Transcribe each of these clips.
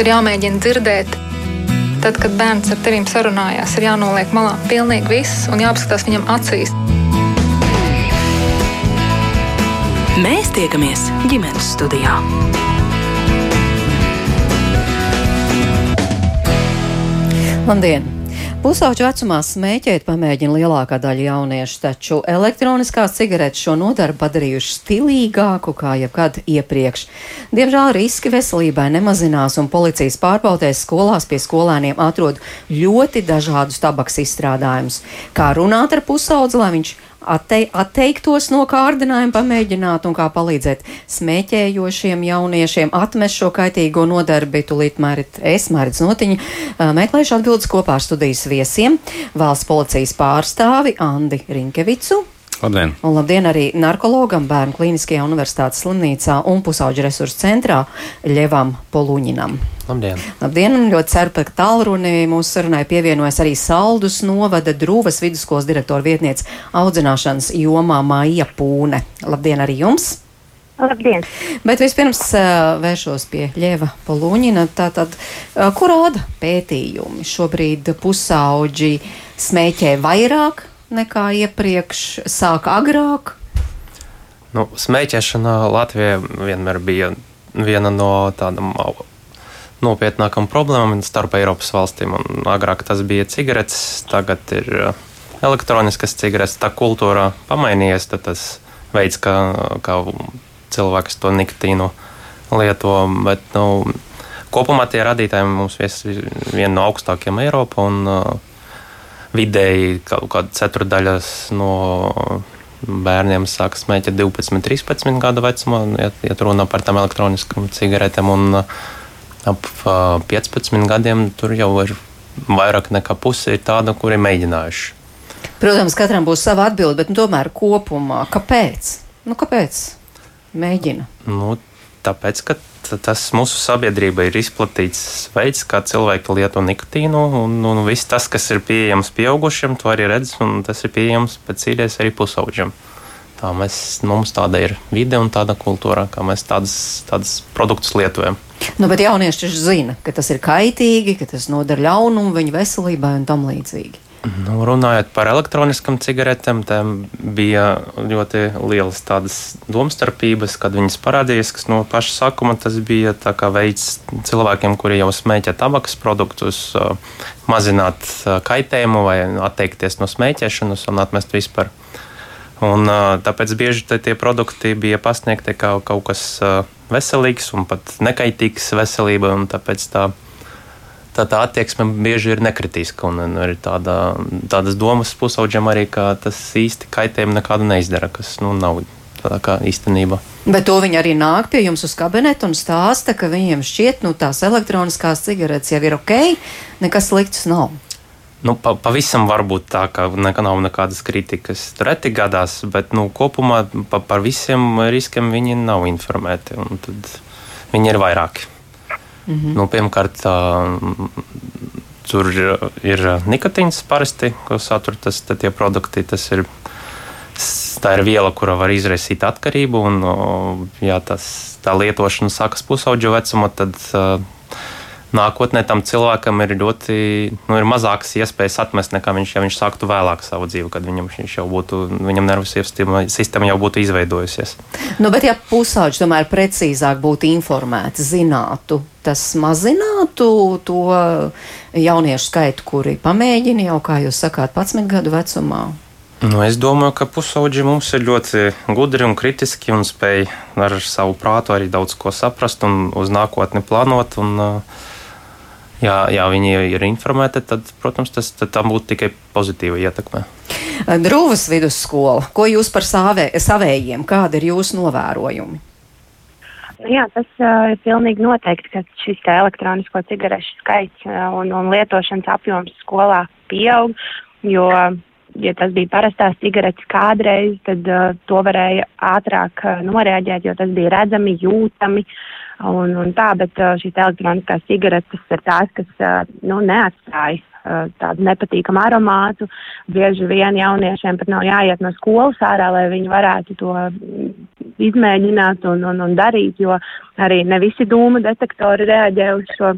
ir jāmēģina dzirdēt. Tad, kad bērns ar tevīm sarunājās, ir jānoliek malā pilnīgi viss un jāapskatās viņam acīs. Mēs tiekamies ģimenes studijā. Labdien! Pusauģu vecumā smēķēt pamēģina lielākā daļa jauniešu, taču elektroniskās cigaretes šo nodarbu padarījuši stilīgāku kā jebkad iepriekš. Diemžēl riski veselībai nemazinās, un policijas pārbaudēs skolās pie skolēniem atrod ļoti dažādus tabaks izstrādājumus. Kā runāt ar pusaudzi, lai viņš attei, atteiktos no kārdinājuma, pamēģināt un kā palīdzēt smēķējošiem jauniešiem atmest šo kaitīgo nodarbi. Tūlīt mērit es, Mērits Notiņa, meklēšu atbildes kopā ar studijas viesiem, valsts policijas pārstāvi Andi Rinkevicu. Labdien! Un labdien arī narkologam Bērnu Kliniskajā universitātes slimnīcā un pusauģu resursu centrā Ļevam Poluņinam. Labdien! Labdien! Ļoti ceru, ka tālruni mūsu sarunai pievienojas arī Saldus novada Drūvas vidusskolas direktora vietniece audzināšanas jomā Māja Pūne. Labdien arī jums! Labdien! Bet vispirms uh, vēršos pie Ļeva Poluņina. Tātad, uh, kur rāda pētījumi? Šobrīd pusauģi smēķē vairāk nekā iepriekš, sāk agrāk. Nu, smēķēšana Latvijā vienmēr bija viena no tādām nopietnākām problēmām starp Eiropas valstīm. Un agrāk tas bija cigaretes, tagad ir elektroniskas cigaretes. Tā kultūra pamainījies, tad tas veids, kā, kā cilvēks to nikotīnu lieto. Bet, nu, kopumā tie radītāji mums ir viena no augstākajiem Eiropā. Un, uh, vidēji kaut kāda ceturdaļas no bērniem sāk smēķēt 12, 13 gadu vecumā, ja, ja runā par tām elektroniskām cigaretēm. Un ap 15 gadiem tur jau ir vairāk nekā puse ir tāda, kuri mēģinājuši. Protams, katram būs sava atbilde, bet nu, tomēr kopumā kāpēc? Nu, kāpēc? Mēģina. Nu, tāpēc, ka tas mūsu sabiedrība ir izplatīts veids, kā cilvēki lieto nikotīnu, un, un viss tas, kas ir pieejams pieaugušiem, to arī redz, un tas ir pieejams pēc īrēs arī pusauģiem. Tā mēs, mums tāda ir vide un tāda kultūra, kā mēs tādas, tādas produktus lietojam. Nu, bet jaunieši taču zina, ka tas ir kaitīgi, ka tas nodara ļaunumu viņu veselībai un tam līdzīgi. Nu, runājot par elektroniskām cigaretēm, tam bija ļoti lielas tādas domstarpības, kad viņas parādījās, kas no paša sākuma tas bija veids cilvēkiem, kuri jau smēķē tabakas produktus, mazināt kaitējumu vai atteikties no smēķēšanas un atmest vispār. Un, tāpēc bieži tie produkti bija pasniegti kā kaut kas veselīgs un pat nekaitīgs veselībai. Tāpēc tā tā, tā attieksme bieži ir nekritiska. Un, un ir tāda, tādas domas pusauģiem arī, ka tas īsti kaitējumu nekādu neizdara, kas nu, nav tā kā īstenība. Bet to viņi arī nāk pie jums uz kabinetu un stāsta, ka viņiem šķiet, nu tās elektroniskās cigaretes jau ir ok, nekas slikts nav. Nu, pa, pavisam varbūt tā, ka ne, nav nekādas kritikas. Reti gadās, bet nu, kopumā pa, par visiem riskiem viņi nav informēti. Viņi ir vairāki. Mm -hmm. nu, pirmkārt, tur ir nikotīns parasti, ko satur tas, tie produkti. Tas ir, tā ir viela, kura var izraisīt atkarību. Un, ja tas, tā lietošana sākas pusauģu vecumā, tad nākotnē tam cilvēkam ir ļoti nu, ir mazākas iespējas atmest, nekā viņš, ja viņš sāktu vēlāk savu dzīvi, kad viņam, viņš jau būtu, viņam nervu sistēma jau būtu izveidojusies. Nu, bet ja pusauģi tomēr precīzāk būtu informēti, zinātu, tas mazinātu to jauniešu skaitu, kuri pamēģina jau, kā jūs sakāt, 11 gadu vecumā. Nu, es domāju, ka pusauģi mums ir ļoti gudri un kritiski un spēj ar savu prātu arī daudz ko saprast un uz nākotni plānot. Un, uh, ja, ja viņi ir informēti, tad, protams, tas tam būtu tikai pozitīva ietekme. Drūvas vidusskola, ko jūs par savē, savējiem, kādi ir jūsu novērojumi? Jā, tas uh, ir pilnīgi noteikti, ka šis elektronisko cigarešu skaits uh, un, un lietošanas apjoms skolā pieaug, jo, ja tas bija parastās cigaretes kādreiz, tad uh, to varēja ātrāk uh, noreaģēt, jo tas bija redzami, jūtami. Uh, un, un tā, bet šīs elektroniskās cigaretes ir tās, kas nu, neatstāja tādu nepatīkamu aromātu. Bieži vien jauniešiem pat nav jāiet no skolas ārā, lai viņi varētu to izmēģināt un, un, un darīt, jo arī ne visi dūmu detektori reaģē uz šo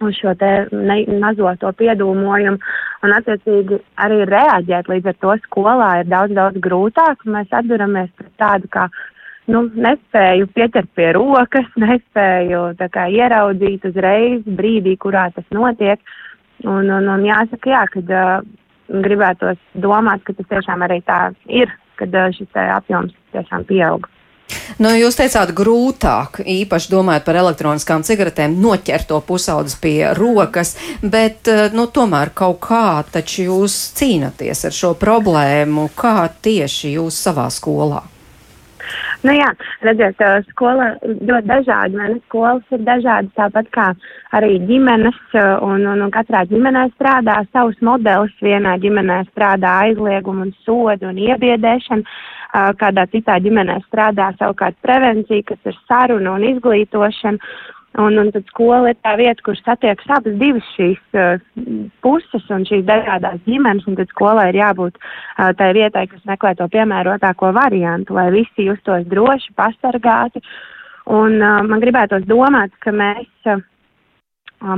uz šo te ne, mazo to piedūmojumu, un attiecīgi arī reaģēt līdz ar to skolā ir daudz, daudz grūtāk. Mēs atduramies pret tādu kā nu, nespēju pieķert pie rokas, nespēju kā, ieraudzīt uzreiz brīdī, kurā tas notiek. Un, un, un jāsaka, jā, kad uh, gribētos domāt, ka tas tiešām arī tā ir, kad uh, šis apjoms tiešām pieaug. Nu, jūs teicāt, grūtāk, īpaši domājot par elektroniskām cigaretēm, noķert to pusaudzes pie rokas, bet, nu, tomēr kaut kā taču jūs cīnaties ar šo problēmu, kā tieši jūs savā skolā. Nu jā, redziet, skola ļoti dažādi, vai ne? Skolas ir dažādas, tāpat kā arī ģimenes, un, un, un katrā ģimenē strādā savs modelis. Vienā ģimenē strādā aizliegumu un sodu un iebiedēšanu, kādā citā ģimenē strādā savukārt prevencija, kas ir saruna un izglītošana. Un, un tad skola ir tā vieta, kur satiekas abas divas šīs uh, puses un šīs dažādās ģimenes, un tad skolai ir jābūt uh, tai vietai, kas meklē to piemērotāko variantu, lai visi justos droši, pasargāti. Un uh, man gribētos domāt, ka mēs uh,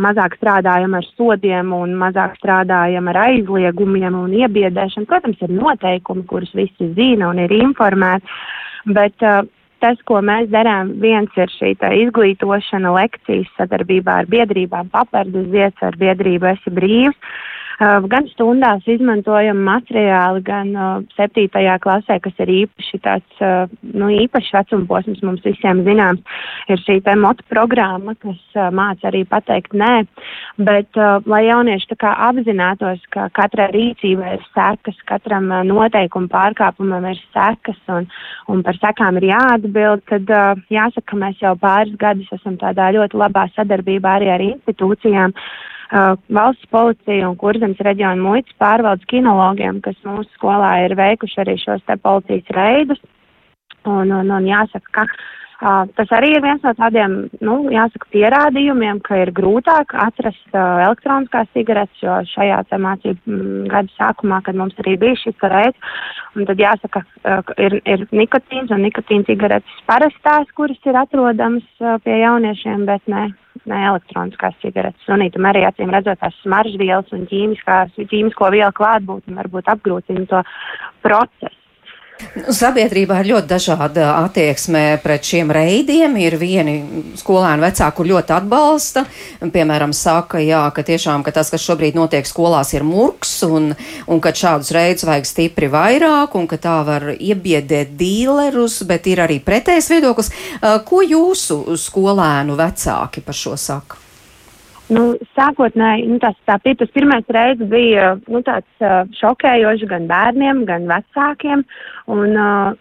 mazāk strādājam ar sodiem un mazāk strādājam ar aizliegumiem un iebiedēšanu. Protams, ir noteikumi, kurus visi zina un ir informēti, bet uh, tas, ko mēs darām, viens ir šī izglītošana, lekcijas sadarbībā ar biedrībām, papardus ziets ar biedrību esi brīvs. Uh, gan stundās izmantojam materiāli, gan uh, septītajā klasē, kas ir īpaši tāds, uh, nu, īpašs vecuma posms mums visiem zināms, ir šī te motu programma, kas māca arī pateikt nē, bet lai jaunieši tā kā apzinātos, ka katrai rīcībai ir sekas, katram noteikumu pārkāpumam ir sekas un, un par sekām ir jāatbild, tad jāsaka, ka mēs jau pāris gadus esam tādā ļoti labā sadarbībā arī ar institūcijām. Uh, valsts policija un kurzems reģiona muitas pārvaldes kinologiem, kas mūsu skolā ir veikuši arī šos te policijas reidus. Un, un, un jāsaka, ka uh, tas arī ir viens no tādiem, nu, jāsaka, pierādījumiem, ka ir grūtāk atrast uh, elektroniskās cigaretes, jo šajā mācību mm, gada sākumā, kad mums arī bija šis reids, un tad jāsaka, uh, ir, ir nikotīns un nikotīna cigaretes parastās, kuras ir atrodamas uh, pie jauniešiem, bet ne ne elektroniskās cigaretes. Sunītam arī acīm redzot tās smaržvielas un ķīmisko vielu klātbūtni varbūt apgrūtina to procesu. Sabiedrībā ir ļoti dažāda attieksme pret šiem reidiem. Ir vieni skolēni vecāki, kur ļoti atbalsta. Piemēram, saka, jā, ka tiešām ka tas, kas šobrīd notiek skolās, ir murgs un, un ka šādus reidus vajag stipri vairāk un ka tā var iebiedēt dīlerus, bet ir arī pretējs viedoklis. Ko jūsu skolēnu vecāki par šo saka? Nu, sākotnēji nu, tas, tā, tas pirmais reizes bija nu, tāds uh, šokējošs gan bērniem, gan vecākiem. Un, uh,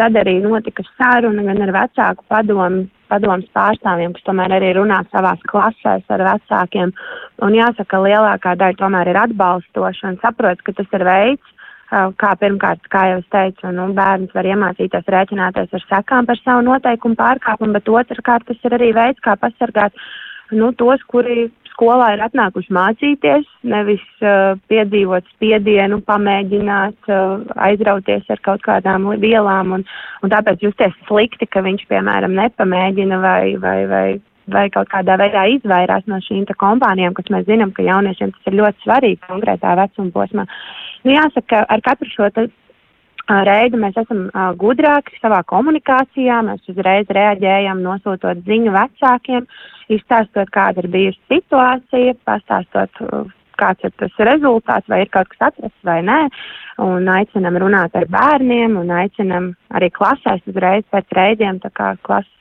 tad arī notika saruna gan ar vecāku padomu, padomus pārstāvjiem, kas tomēr arī runā savās klasēs ar vecākiem. Un jāsaka, lielākā daļa tomēr ir atbalstoša un saprot, ka tas ir veids, kā pirmkārt, kā jau es teicu, nu, bērns var iemācīties rēķināties ar sekām par savu noteikumu pārkāpumu, bet otrkārt tas ir arī veids, kā pasargāt nu, tos, kuri skolā ir atnākuši mācīties, nevis uh, piedzīvot spiedienu, pamēģināt uh, aizrauties ar kaut kādām vielām un, un tāpēc justies slikti, ka viņš, piemēram, nepamēģina vai, vai, vai, vai kaut kādā veidā izvairās no šīm kompānijām, kas mēs zinām, ka jauniešiem tas ir ļoti svarīgi konkrētā vecuma posmā. Nu, jāsaka, ar katru šo reizi mēs esam uh, gudrāki savā komunikācijā, mēs uzreiz reaģējam, nosūtot ziņu vecākiem, izstāstot, kāda ir bijusi situācija, pastāstot, uh, kāds ir tas rezultāts, vai ir kaut kas atrasts vai nē, un aicinam runāt ar bērniem, un aicinam arī klasēs uzreiz pēc reidiem, tā kā klases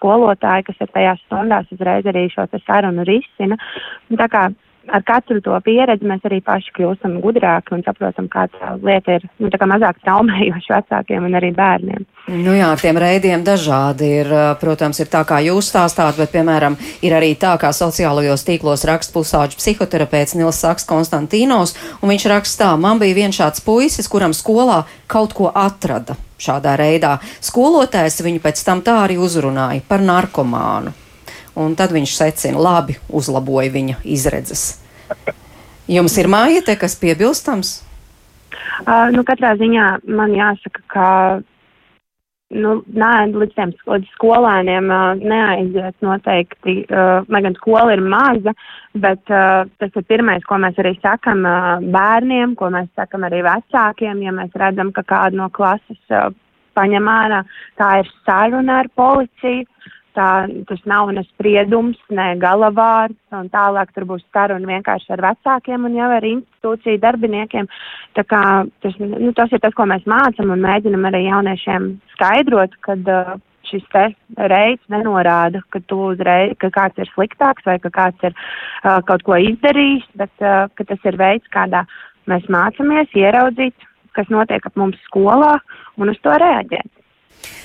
skolotāji, kas ir tajās stundās, uzreiz arī šo sarunu risina. Tā kā ar katru to pieredzi mēs arī paši kļūstam gudrāki un saprotam, kā tā lieta ir nu, tā mazāk traumējoša vecākiem un arī bērniem. Nu jā, tiem reidiem dažādi ir, protams, ir tā kā jūs stāstāt, bet, piemēram, ir arī tā, kā sociālajos tīklos raksta pusauģis psihoterapeits Nils Saks Konstantīnos, un viņš raksta tā, man bija viens šāds puisis, kuram skolā kaut ko atrada šādā reidā. Skolotājs viņu pēc tam tā arī uzrunāja par narkomānu un tad viņš secina, labi, uzlaboja viņa izredzes. Jums ir mājiete, kas piebilstams? Uh, nu, katrā ziņā man jāsaka, ka nu, nē, līdz tiem līdz skolēniem uh, neaiziet noteikti, uh, lai gan skola ir maza, bet uh, tas ir pirmais, ko mēs arī sakam uh, bērniem, ko mēs sakam arī vecākiem, ja mēs redzam, ka kādu no klases uh, paņem ārā, tā ir saruna ar policiju. Tā, tas nav ne spriedums, ne galavārds, un tālāk tur būs saruna vienkārši ar vecākiem un jau ar institūciju darbiniekiem. Tā kā tas, nu, tas ir tas, ko mēs mācam un mēģinam arī jauniešiem skaidrot, kad uh, šis te reids nenorāda, ka, uzreiz, ka kāds ir sliktāks vai ka kāds ir uh, kaut ko izdarījis, bet uh, ka tas ir veids, kādā mēs mācāmies ieraudzīt, kas notiek ap mums skolā un uz to reaģēt.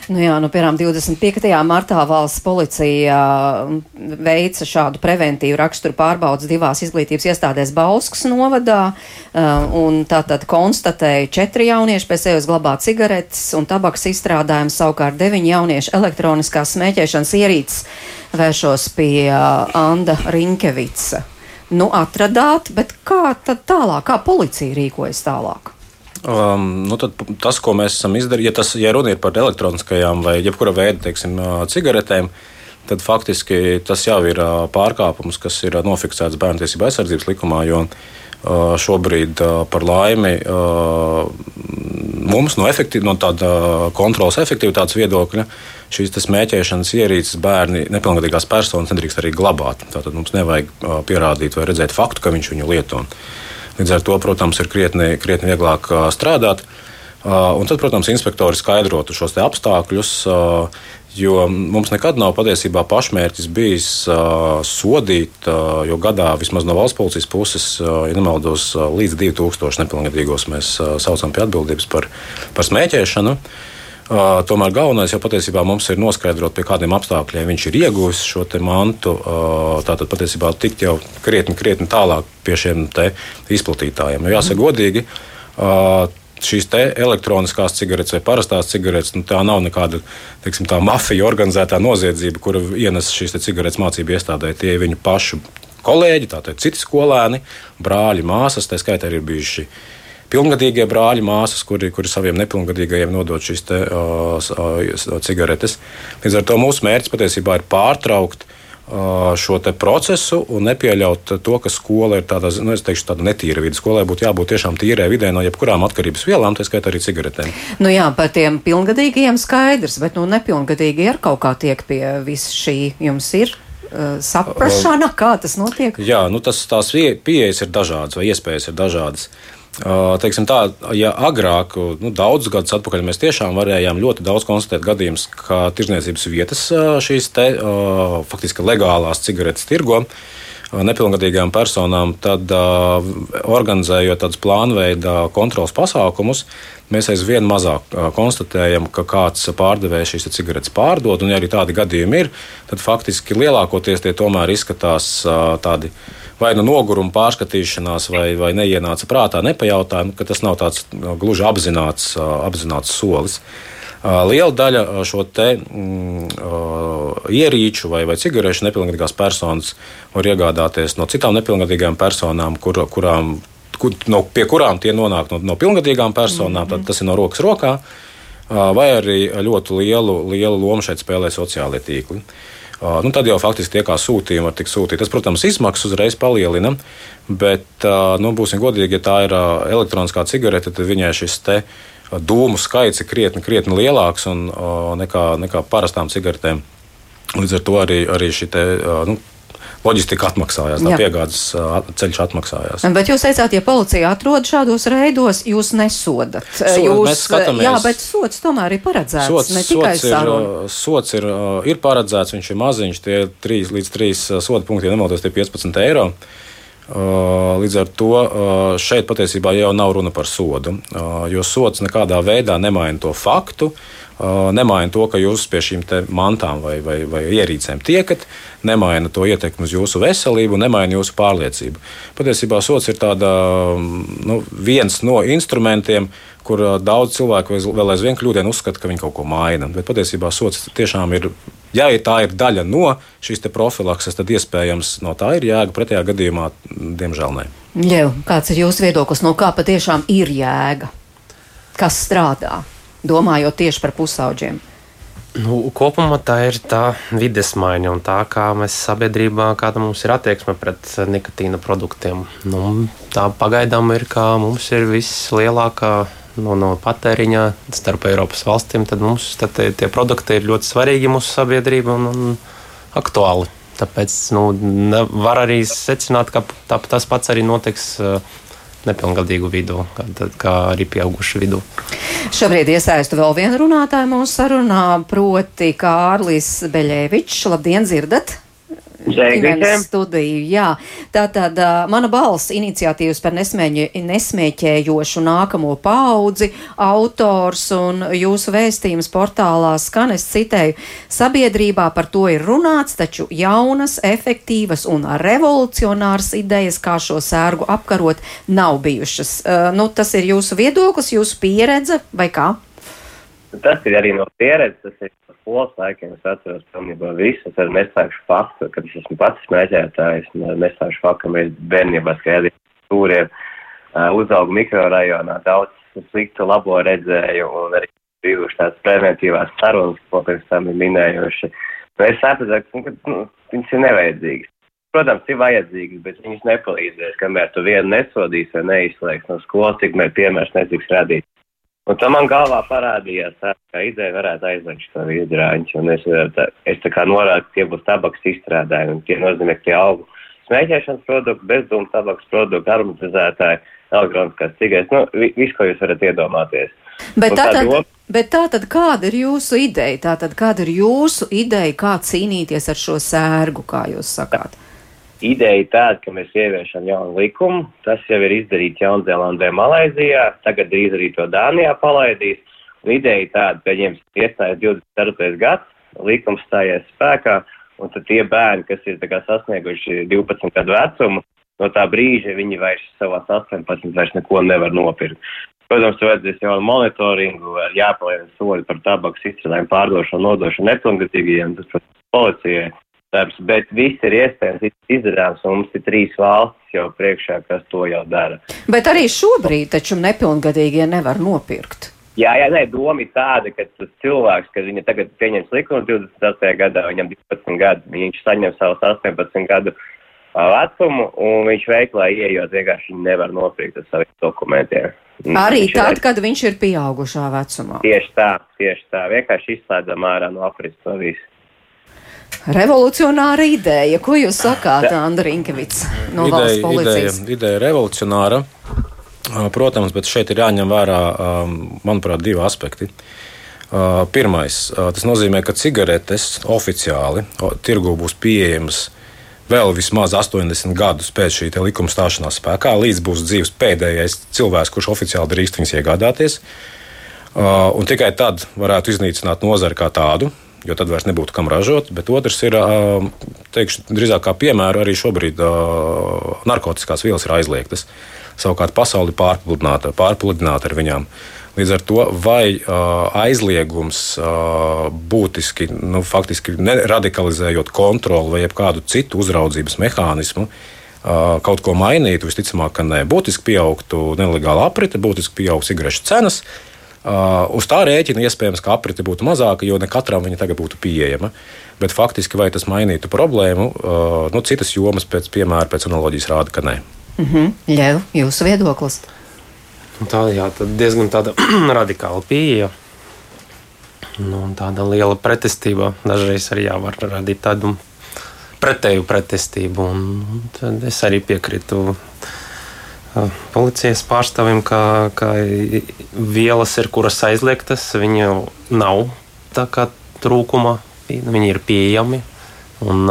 Nu jā, nu, piemēram, 25. martā valsts policija mm, veica šādu preventīvu raksturu pārbaudas divās izglītības iestādēs Bauskas novadā, uh, un tātad konstatēja četri jaunieši pēc sevis glabāt cigaretes un tabaks izstrādājumus, savukārt deviņi jaunieši elektroniskās smēķēšanas ierīces vēršos pie uh, Anda Rinkevica. Nu, atradāt, bet kā tad tālāk, kā policija rīkojas tālāk? Um, nu tas, ko mēs esam izdarījuši, ja, tas, ja runa ir par elektroniskajām vai jebkura veida teiksim, cigaretēm, tad faktiski tas jau ir pārkāpums, kas ir nofiksēts bērntiesība aizsardzības likumā. Jo, Šobrīd, par laimi, mums no, no tāda kontrolas efektivitātes viedokļa šīs smēķēšanas ierīces bērni, nepilngadīgās personas nedrīkst arī glabāt. Tātad mums nevajag pierādīt vai redzēt faktu, ka viņš viņu lieto. Līdz ar to, protams, ir krietni, krietni vieglāk strādāt. Un tad, protams, inspektori skaidrotu šos apstākļus, jo mums nekad nav patiesībā pašmērķis bijis sodīt, jo gadā vismaz no valsts policijas puses, ja nemaldos, līdz 2000 nepilngadīgos mēs saucam pie atbildības par, par smēķēšanu. Uh, tomēr galvenais jau patiesībā mums ir noskaidrot, pie kādiem apstākļiem viņš ir ieguvis šo mantu. Uh, tātad patiesībā tikt jau krietni, krietni tālāk pie šiem izplatītājiem. Jo jāsaka godīgi. Uh, šīs elektroniskās cigaretes vai parastās cigaretes, nu, tā nav nekāda teiksim, mafija organizētā noziedzība, kura ienes šīs cigaretes mācību iestādē. Tie ir viņu pašu kolēģi, tātad citi skolēni, brāļi, māsas, tā skaitā arī bijuši pilngadīgie brāļi, māsas, kuri, kuri saviem nepilngadīgajiem nodod šīs te, uh, cigaretes. Līdz ar to mūsu mērķis patiesībā ir pārtraukt šo procesu un nepieļaut to, ka skola ir tāda, nu, teikšu, tāda netīra vide. Skolai būtu jābūt tiešām tīrai vidē no jebkurām atkarības vielām, tā skaitā arī cigaretēm. Nu jā, par tiem pilngadīgiem skaidrs, bet nu, nepilngadīgi ar kaut kā tiek pie viss šī jums ir. Uh, saprašana, kā tas notiek? Jā, nu tas, tās pieejas ir dažādas, vai iespējas ir dažādas. Teiksim tā, ja agrāk, nu, daudzus gadus atpakaļ, mēs tiešām varējām ļoti daudz konstatēt gadījumus, ka tirzniecības vietas šīs te, faktiski legālās cigaretes tirgo nepilngadīgām personām, tad organizējot tādus plānveida kontrols pasākumus, mēs aizvien mazāk konstatējam, ka kāds pārdevējs šīs cigaretes pārdod. Un, ja arī tādi gadījumi ir, tad faktiski lielākoties tie tomēr izskatās tādi vai nu noguruma pārskatīšanās, vai, vai neienāca prātā, nepajautāja, nu, ka tas nav tāds gluži apzināts, apzināts solis. Liela daļa šo te, mm, ierīču vai, vai cigarešu nepilngadīgās personas var iegādāties no citām nepilngadīgām personām, kur, kurām, kur, no, pie kurām tie nonāk no, no pilngadīgām personām. Mm -hmm. Tas ir no rokas rokā, vai arī ļoti lielu, lielu lomu šeit spēlē sociālie tīkli. Nu, tad jau faktiski tie kā sūtījumi var tikt sūtīti. Tas, protams, izmaksas uzreiz palielina, bet, nu, būsim godīgi, ja tā ir elektroniskā cigarete, tad viņai šis te dūmu skaits ir krietni, krietni lielāks un, nekā, nekā parastām cigaretēm. Līdz ar to arī, arī šī te, nu, loģistika atmaksājās, tā piegādes ceļš atmaksājās. Bet jūs teicāt, ja policija atrod šādos reidos, jūs nesodat. Jūs, skatāmies, jā, bet sots tomēr ir paredzēts. Sots, ne tikai sots ir, sots ir, ir paredzēts, viņš ir maziņš, tie 3 līdz 3 soda punkti, ja nemaldos, tie 15 eiro. Līdz ar to šeit patiesībā jau nav runa par sodu, jo sots nekādā veidā nemaina to faktu, nemaina to, ka jūs pie šīm mantām vai, vai, vai ierīcēm tiekat, nemaina to ietekmi uz jūsu veselību, nemaina jūsu pārliecību. Patiesībā sots ir tāda, nu, viens no instrumentiem, kur daudz cilvēku vēl aizvien kļūdien uzskata, ka viņi kaut ko maina. Bet patiesībā sots tiešām ir, ja tā ir daļa no šīs profilakses, tad iespējams no tā ir jēga. Pretējā gadījumā, diemžēl, nē. Ļev, kāds ir jūsu viedoklis, no kā patiešām ir jēga? Kas strādā? domājot tieši par pusauģiem? Nu, kopumā tā ir tā vides maiņa un tā, kā mēs sabiedrībā, kāda mums ir attieksme pret nikotīna produktiem. Nu, tā pagaidām ir, ka mums ir vislielākā no, no patēriņa starp Eiropas valstīm. Tad mums tad tie, tie produkti ir ļoti svarīgi mūsu sabiedrībai un, un aktuāli. Tāpēc nu, var arī secināt, ka tā, tas pats arī notiks. Uh, nepilngadīgu vidū, kā, kā arī pieaugušu vidū. Šobrīd iesaistu vēl vienu runātāju mūsu sarunā, proti Kārlis Beļēvičs. Labdien, dzirdat! Studiju. Jā, tā tad uh, mana balss iniciatīvas par nesmēņu, nesmēķējošu nākamo paudzi, autors un jūsu vēstījums portālā skan, es citēju, sabiedrībā par to ir runāts, taču jaunas, efektīvas un revolucionāras idejas, kā šo sērgu apkarot, nav bijušas. Uh, nu, tas ir jūsu viedoklis, jūsu pieredze vai kā? Tas ir arī no pieredzes, tas ir skolas laikiem es atceros pilnībā visu. Es arī nesākšu faktu, kad es esmu pats smēķētājs, nesākšu faktu, ka mēs bērnībā skaidījām stūriem, uzaugu mikrorajonā, daudz sliktu labo redzēju un arī bijuši tādas preventīvās sarunas, ko pirms tam ir minējuši. Mēs sapratām, ka nu, viņas ir nevajadzīgas. Protams, ir vajadzīgas, bet viņas nepalīdzēs, kamēr tu vienu nesodīsi vai neizslēgsi no skolas, tikmēr piemērs netiks radīts. Un tam man galvā parādījās, tā, ka ideja varētu aizliegt šo izrāņu. Un es, tā, es tā kā norādu, tie būs tabaks izstrādājumi, un tie nozīmē, ka tie augu smēķēšanas produkti, bezdūmu tabaks produkti, aromatizētāji, elektroniskās cigaretes, nu, viss, ko jūs varat iedomāties. Bet tā, tad, doma... bet tā tad kāda ir jūsu ideja? Tā tad kāda ir jūsu ideja, kā cīnīties ar šo sērgu, kā jūs sakāt? Ideja tāda, ka mēs ieviešam jaunu likumu. Tas jau ir izdarīts Jaunzēlandē, Malaizijā, tagad drīz arī to Dānijā palaidīs. Un ideja tāda, ka viņiem iestājas 24. gads, likums stājies spēkā, un tad tie bērni, kas ir sasnieguši 12 gadu vecumu, no tā brīža viņi vairs savās 18 vairs neko nevar nopirkt. Protams, vajadzēs jau monitoringu, jāpalielina soļi par tabakas izstrādājumu pārdošanu, nodošanu nepilngadīgajiem, tas, protams, policijai darbs, bet viss ir iespējams izdarāms, un mums ir trīs valstis jau priekšā, kas to jau dara. Bet arī šobrīd taču nepilngadīgie nevar nopirkt. Jā, jā, nē, doma ir tāda, ka tas cilvēks, kad viņa tagad pieņems likumu 28. gadā, viņam 12 gadi, viņš saņem savus 18 gadu vecumu, un viņš veiklā ieejot vienkārši nevar nopirkt ar saviem dokumentiem. Arī tad, kad viņš ir pieaugušā vecumā. Tieši tā, tieši tā, vienkārši izslēdzam ārā no aprits to visu. Revolucionāra ideja. Ko jūs sakāt, Andri Inkevits no ideja, valsts policijas? Ideja, ideja revolucionāra, protams, bet šeit ir jāņem vērā, manuprāt, divi aspekti. Pirmais, tas nozīmē, ka cigaretes oficiāli tirgū būs pieejamas vēl vismaz 80 gadus pēc šī likuma stāšanās spēkā, līdz būs dzīves pēdējais cilvēks, kurš oficiāli drīkst viņas iegādāties. Un tikai tad varētu iznīcināt nozari kā tādu, jo tad vairs nebūtu kam ražot. Bet otrs ir, teikšu, drīzāk kā piemēra, arī šobrīd narkotikas vielas ir aizliegtas. Savukārt pasauli pārpludināta, pārpludināta ar viņām. Līdz ar to vai aizliegums būtiski, nu, faktiski radikalizējot kontroli vai kādu citu uzraudzības mehānismu, kaut ko mainītu, visticamāk, ka nē. Būtiski pieaugtu nelegāla aprite, būtiski pieaugtu cigarešu cenas. Uh, Uh, uz tā rēķina iespējams, ka aprite būtu mazāka, jo ne katram viņa tagad būtu pieejama. Bet faktiski, vai tas mainītu problēmu, uh, nu, citas jomas, pēc piemēra, pēc analoģijas rāda, ka nē. Mm -hmm. Ļauj, jūsu viedoklis. Nu, tā jā, diezgan tāda radikāla pieeja. Nu, tāda liela pretestība dažreiz arī jā, var radīt tādu pretēju pretestību. Un es arī piekrītu policijas pārstāvim, ka, ka vielas ir kuras aizliegtas, viņu nav tā kā trūkuma, viņi ir pieejami. Un,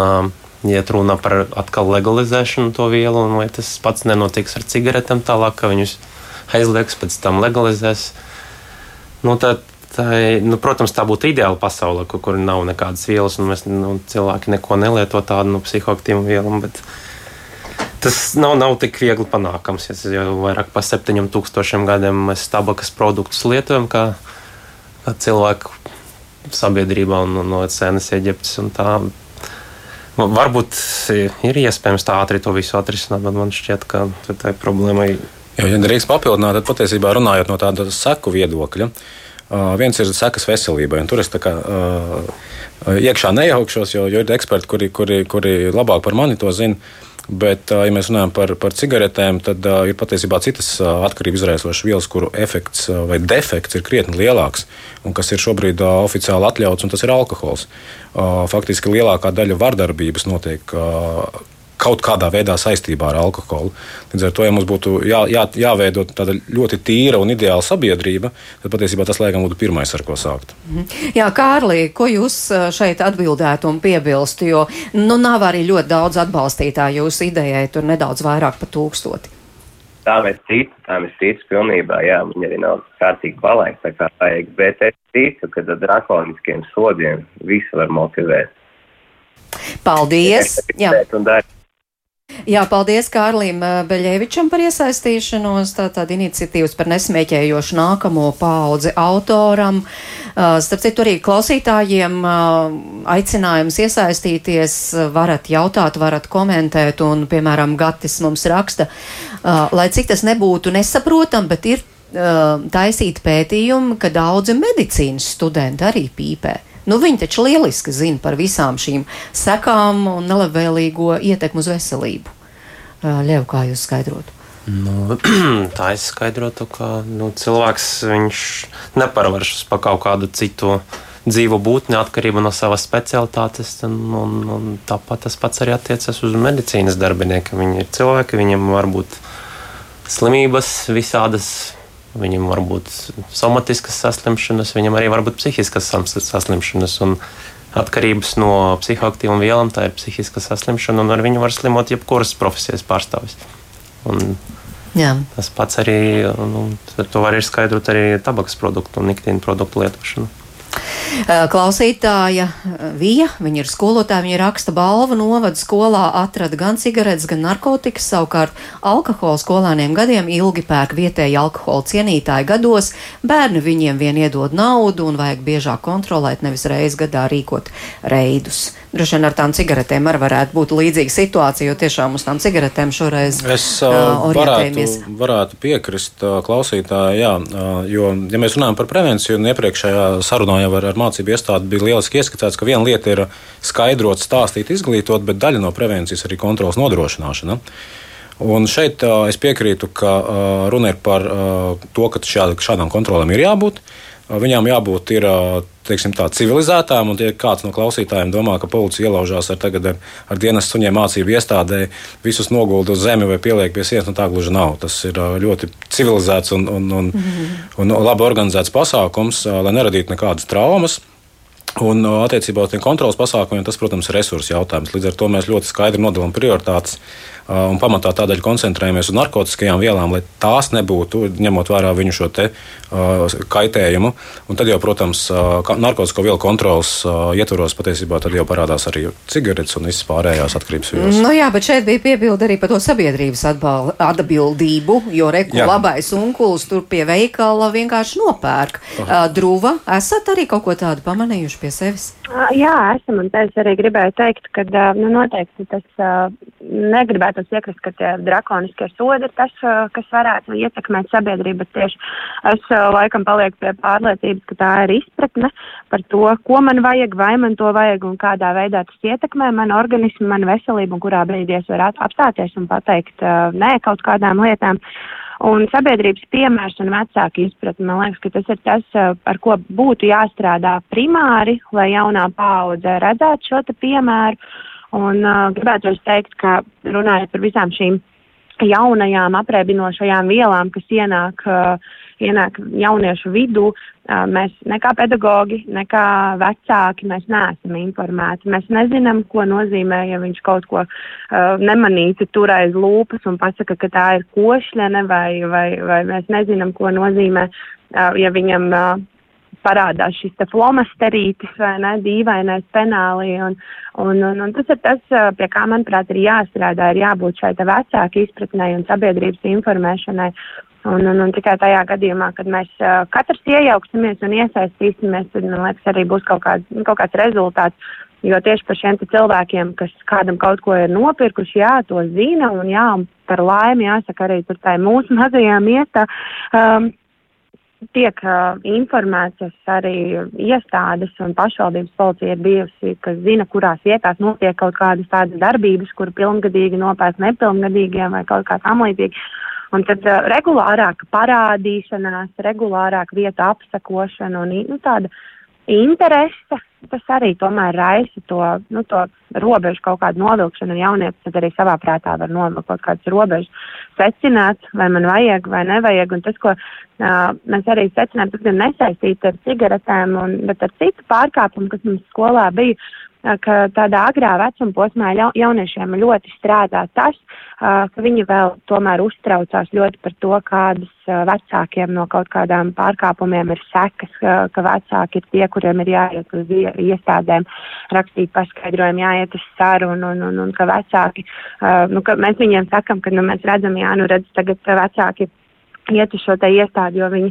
ja runa par atkal legalizēšanu to vielu, un vai tas pats nenotiks ar cigaretēm tālāk, ka viņus aizliegs, pēc tam legalizēs, nu, tad Tā, nu, protams, tā būtu ideāla pasaule, kur, kur nav nekādas vielas, un mēs, nu, cilvēki neko nelieto tādu nu, psihoaktīvu vielu. Bet, Tas nav, nav tik viegli panākams. Ja jau vairāk par 7000 gadiem mēs tabakas produktus lietojam kā, kā cilvēku sabiedrībā un no senas Eģiptes. Varbūt ir iespējams tā ātri to visu atrisināt, bet man šķiet, ka tā ir problēma. Jā, ja drīkst papildināt, tad patiesībā runājot no tāda seku viedokļa. Uh, viens ir sekas veselībai, un tur es kā, uh, iekšā nejaukšos, jo, jo ir eksperti, kuri, kuri, kuri labāk par mani to zina. Bet, ja mēs runājam par, par cigaretēm, tad uh, ir patiesībā citas uh, atkarību izraisošas vielas, kuru efekts uh, vai defekts ir krietni lielāks un kas ir šobrīd uh, oficiāli atļauts, un tas ir alkohols. Uh, faktiski lielākā daļa vardarbības notiek uh, kaut kādā veidā saistībā ar alkoholu. Līdz ar to, ja mums būtu jā, jā, jāveido tāda ļoti tīra un ideāla sabiedrība, tad patiesībā tas laikam būtu pirmais, ar ko sākt. Mhm. Jā, Kārlī, ko jūs šeit atbildētu un piebilstu, jo nu, nav arī ļoti daudz atbalstītāju jūsu idejai, tur nedaudz vairāk par tūkstoti. Tā mēs ticu, tā mēs ticu pilnībā, jā, viņi arī nav kārtīgi palaist tā kā vajag, bet es ticu, ka ar drakoniskiem sodiem visu var motivēt. Paldies! Jā. Un dar, Jā, paldies Kārlim Beļevičam par iesaistīšanos. Tātad iniciatīvas par nesmēķējošu nākamo paudzi autoram. Starp citu, arī klausītājiem aicinājums iesaistīties. Varat jautāt, varat komentēt, un, piemēram, Gatis mums raksta, lai cik tas nebūtu nesaprotam, bet ir taisīt pētījumu, ka daudzi medicīnas studenti arī pīpē. Nu, viņi taču lieliski zina par visām šīm sekām un nelabvēlīgo ietekmu uz veselību. Ļev, kā jūs skaidrotu? Nu, tā es skaidrotu, ka nu, cilvēks neparvaršas pa kaut kādu citu dzīvu būtni atkarību no savas specialitātes. Un, un, un tāpat tas pats arī attiecas uz medicīnas darbiniekiem. Viņi ir cilvēki, viņiem var būt slimības visādas Viņam var būt somatiskas saslimšanas, viņam arī var būt psihiskas saslimšanas. Un atkarības no psihoaktīvām vielām tā ir psihiska saslimšana, un ar viņu var slimot jebkuras profesijas pārstāvis. Un Jā. Tas pats arī nu, to var izskaidrot arī tabakas produktu un nikotīna produktu lietošanu. Eh, klausītāja eh, Vija, viņa ir skolotāja, viņa raksta balvu novada skolā atrada gan cigaretes, gan narkotikas, savukārt alkohola skolāniem gadiem ilgi pērk vietēji alkohola cienītāji gados, bērni viņiem vien iedod naudu un vajag biežāk kontrolēt, nevis reiz gadā rīkot reidus. Droši vien ar tām cigaretēm arī varētu būt līdzīga situācija, jo tiešām uz tām cigaretēm šoreiz es uh, varētu, varētu piekrist uh, klausītāji, jā, uh, jo, ja mēs runājam par prevenciju, un iepriekšējā sarunā jau ar, ar mācību iestādi bija lieliski ieskicēts, ka viena lieta ir skaidrot, stāstīt, izglītot, bet daļa no prevencijas arī kontrolas nodrošināšana. Un šeit uh, es piekrītu, ka uh, runa ir par uh, to, ka šāda, šādām kontrolēm ir jābūt. Uh, viņām jābūt ir, teiksim, tā, civilizētām, un ja kāds no klausītājiem domā, ka policija ielaužās ar, tagad, ar, ar dienas suņiem mācību iestādē, visus nogulda uz zemi vai pieliek pie sienas, nu tā gluži nav. Tas ir ļoti civilizēts un, un, un, mm -hmm. un labi organizēts pasākums, lai neradītu nekādas traumas. Un attiecībā uz tiem kontrolas pasākumiem, tas, protams, ir resursu jautājums. Līdz ar to mēs ļoti skaidri nodalām prioritātes un pamatā tādēļ koncentrējamies uz narkotiskajām vielām, lai tās nebūtu, ņemot vērā viņu šo te, kaitējumu. Un tad jau, protams, narkotisko vielu kontrolas ietvaros patiesībā jau parādās arī cigaretes un visas pārējās atkarības vielas. Nu jā, bet šeit bija piebilde arī par to sabiedrības atbildību, jo reku jā. labais unkuls tur pie veikala vienkārši nopērk. Uh, Druva, esat arī kaut ko tādu pamanījuši pie sevis? Jā, esam, un es arī gribēju teikt, ka nu, noteikti tas negribētu gribētos iekrist, ka tie drakoniskie sodi ir tas, kas varētu ietekmēt sabiedrību, tieši es laikam palieku pie pārliecības, ka tā ir izpratne par to, ko man vajag, vai man to vajag un kādā veidā tas ietekmē manu organismu, manu veselību un kurā brīdī es varu apstāties un pateikt nē kaut kādām lietām. Un sabiedrības piemērs un vecāka izpratne, man liekas, ka tas ir tas, ar ko būtu jāstrādā primāri, lai jaunā paudze redzētu šo piemēru. Un uh, gribētu teikt, ka runājot par visām šīm jaunajām aprēbinošajām vielām, kas ienāk, uh, ienāk jauniešu vidū, mēs nekā pedagogi, nekā vecāki, mēs neesam informēti. Mēs nezinām, ko nozīmē, ja viņš kaut ko nemanīti tur aiz lūpas un pasaka, ka tā ir košļene, vai, vai, vai mēs nezinām, ko nozīmē, ja viņam parādās šis te flomasterītis vai ne, dīvainais penāli. Un, un, un, un tas ir tas, pie kā, manuprāt, ir jāstrādā, ir jābūt šai vecāku izpratnē un sabiedrības informēšanai. Un, un, un tikai tajā gadījumā, kad mēs uh, katrs iejauksimies un iesaistīsimies, tad, man liekas, arī būs kaut kāds, kaut kāds rezultāts. Jo tieši par šiem cilvēkiem, kas kādam kaut ko ir nopirkuši, jā, to zina, un jā, par laimi jāsaka arī tur tā mūsu mazajā miestā. Um, tiek uh, informētas arī iestādes un pašvaldības policija ir bijusi, kas zina, kurās vietās notiek kaut kādas tādas darbības, kur pilngadīgi nopērk nepilngadīgiem vai kaut kā tam līdzīgi. Un tad uh, regulārāka parādīšanās, regulārāka vietu apsakošana un nu, tāda interese, tas arī tomēr raisa to, nu, to robežu kaut kādu novilkšanu, un jaunietis tad arī savā prātā var novilkt kaut kādas robežas, secināt, vai man vajag vai nevajag, un tas, ko uh, mēs arī secinājām, tas gan nesaistīts ar cigaretēm, un, bet ar citu pārkāpumu, kas mums skolā bija, ka tādā agrā vecuma posmā jauniešiem ļoti strādā tas, ka viņi vēl tomēr uztraucās ļoti par to, kādas vecākiem no kaut kādām pārkāpumiem ir sekas, ka vecāki ir tie, kuriem ir jāiet uz iestādēm, rakstīt paskaidrojumu, jāiet uz sarunu, un, un, un ka vecāki, nu, ka mēs viņiem sakam, ka nu, mēs redzam, jā, nu redz, tagad vecāki iet uz šo te iestādi, jo viņi,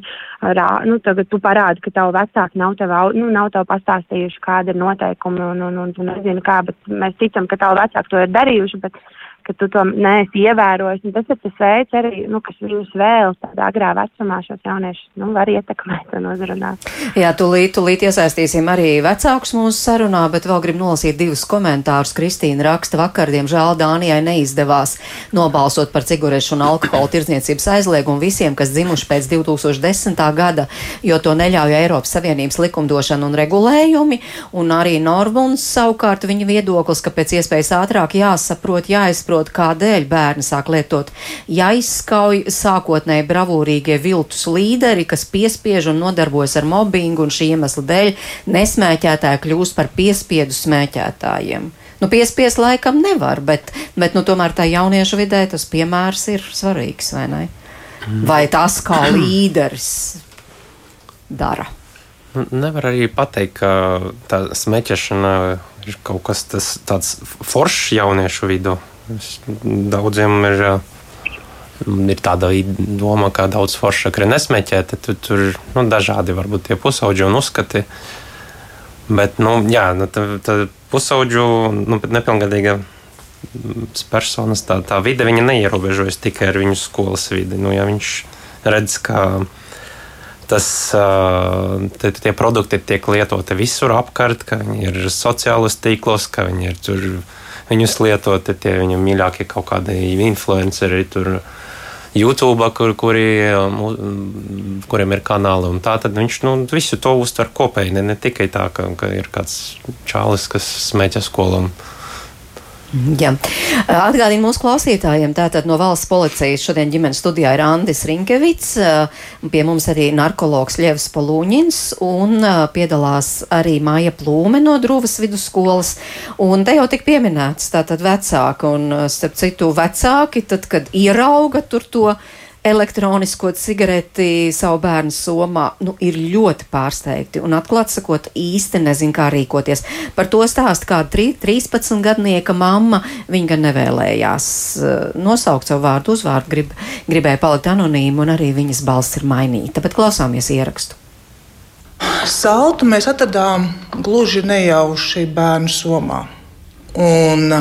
rā, nu, tagad tu parādi, ka tavu vecāku nav tev, nu, nav tev pastāstījuši, kāda ir noteikumi, un, un, un tu nezini kā, bet mēs ticam, ka tavu vecāku to ir darījuši, bet ka tu to neesi ievērojis. Un tas ir tas veids, arī, nu, kas viņus vēl tādā agrā vecumā šos jauniešus nu, var ietekmēt un uzrunāt. Jā, tūlīt, tūlīt iesaistīsim arī vecākus mūsu sarunā, bet vēl gribu nolasīt divus komentārus. Kristīna raksta vakar, diemžēl Dānijai neizdevās nobalsot par cigarešu un alkohola tirdzniecības aizliegumu visiem, kas dzimuši pēc 2010. gada, jo to neļauj Eiropas Savienības likumdošana un regulējumi, un arī Norbuns savukārt viņa viedoklis, ka pēc iespējas ātrāk jāsaprot, jāizprot, jāsaprot, kādēļ bērni sāk lietot. Jāizskauj sākotnēji bravūrīgie viltus līderi, kas piespiež un nodarbojas ar mobbingu, un šī iemesla dēļ nesmēķētāji kļūst par piespiedu smēķētājiem. Nu, piespiest laikam nevar, bet, bet nu, tomēr tā jauniešu vidē tas piemērs ir svarīgs, vai ne? Vai tas kā līderis dara? Nu, nevar arī pateikt, ka tā smēķēšana ir kaut kas tāds foršs jauniešu vidū. Daudziem ir, ir tāda doma, ka daudz foršāk ir nesmeķēt, tad tur ir nu, dažādi varbūt tie pusauģi un uzskati. Bet, nu, jā, nu, tā, tā pusauģu, nu, nepilngadīga personas tā, tā vide, viņa neierobežojas tikai ar viņu skolas vidi. Nu, ja viņš redz, ka tas, tie, tie produkti tiek lietoti visur apkārt, ka viņi ir sociālos tīklos, ka viņi ir tur viņus lietot, tie viņa mīļākie kaut kādi influenceri. Tur, YouTube, kur, kuri, kuriem ir kanāli. Tā tad viņš nu, visu to uztver kopēji. Ne, ne tikai tā, ka, ka ir kāds čālis, kas smēķē skolu. Un, Jā. Atgādīju mūsu klausītājiem, tātad no valsts policijas šodien ģimenes studijā ir Andis Rinkevits, pie mums arī narkologs Ļevs Polūņins un piedalās arī Māja Plūme no Druvas vidusskolas. Un te jau tik pieminēts tātad vecāki un starp citu vecāki, tad, kad ierauga tur to elektronisko cigareti savu bērnu somā, nu, ir ļoti pārsteigti un atklāt sakot, īsti nezin, kā rīkoties. Par to stāst kāda 13 gadnieka mamma. Viņa gan nevēlējās uh, nosaukt savu vārdu, uzvārdu, grib, gribēja palikt anonīma, un arī viņas balss ir mainīta. Bet klausāmies ierakstu. Saltu mēs atradām gluži nejauši bērnu somā. Un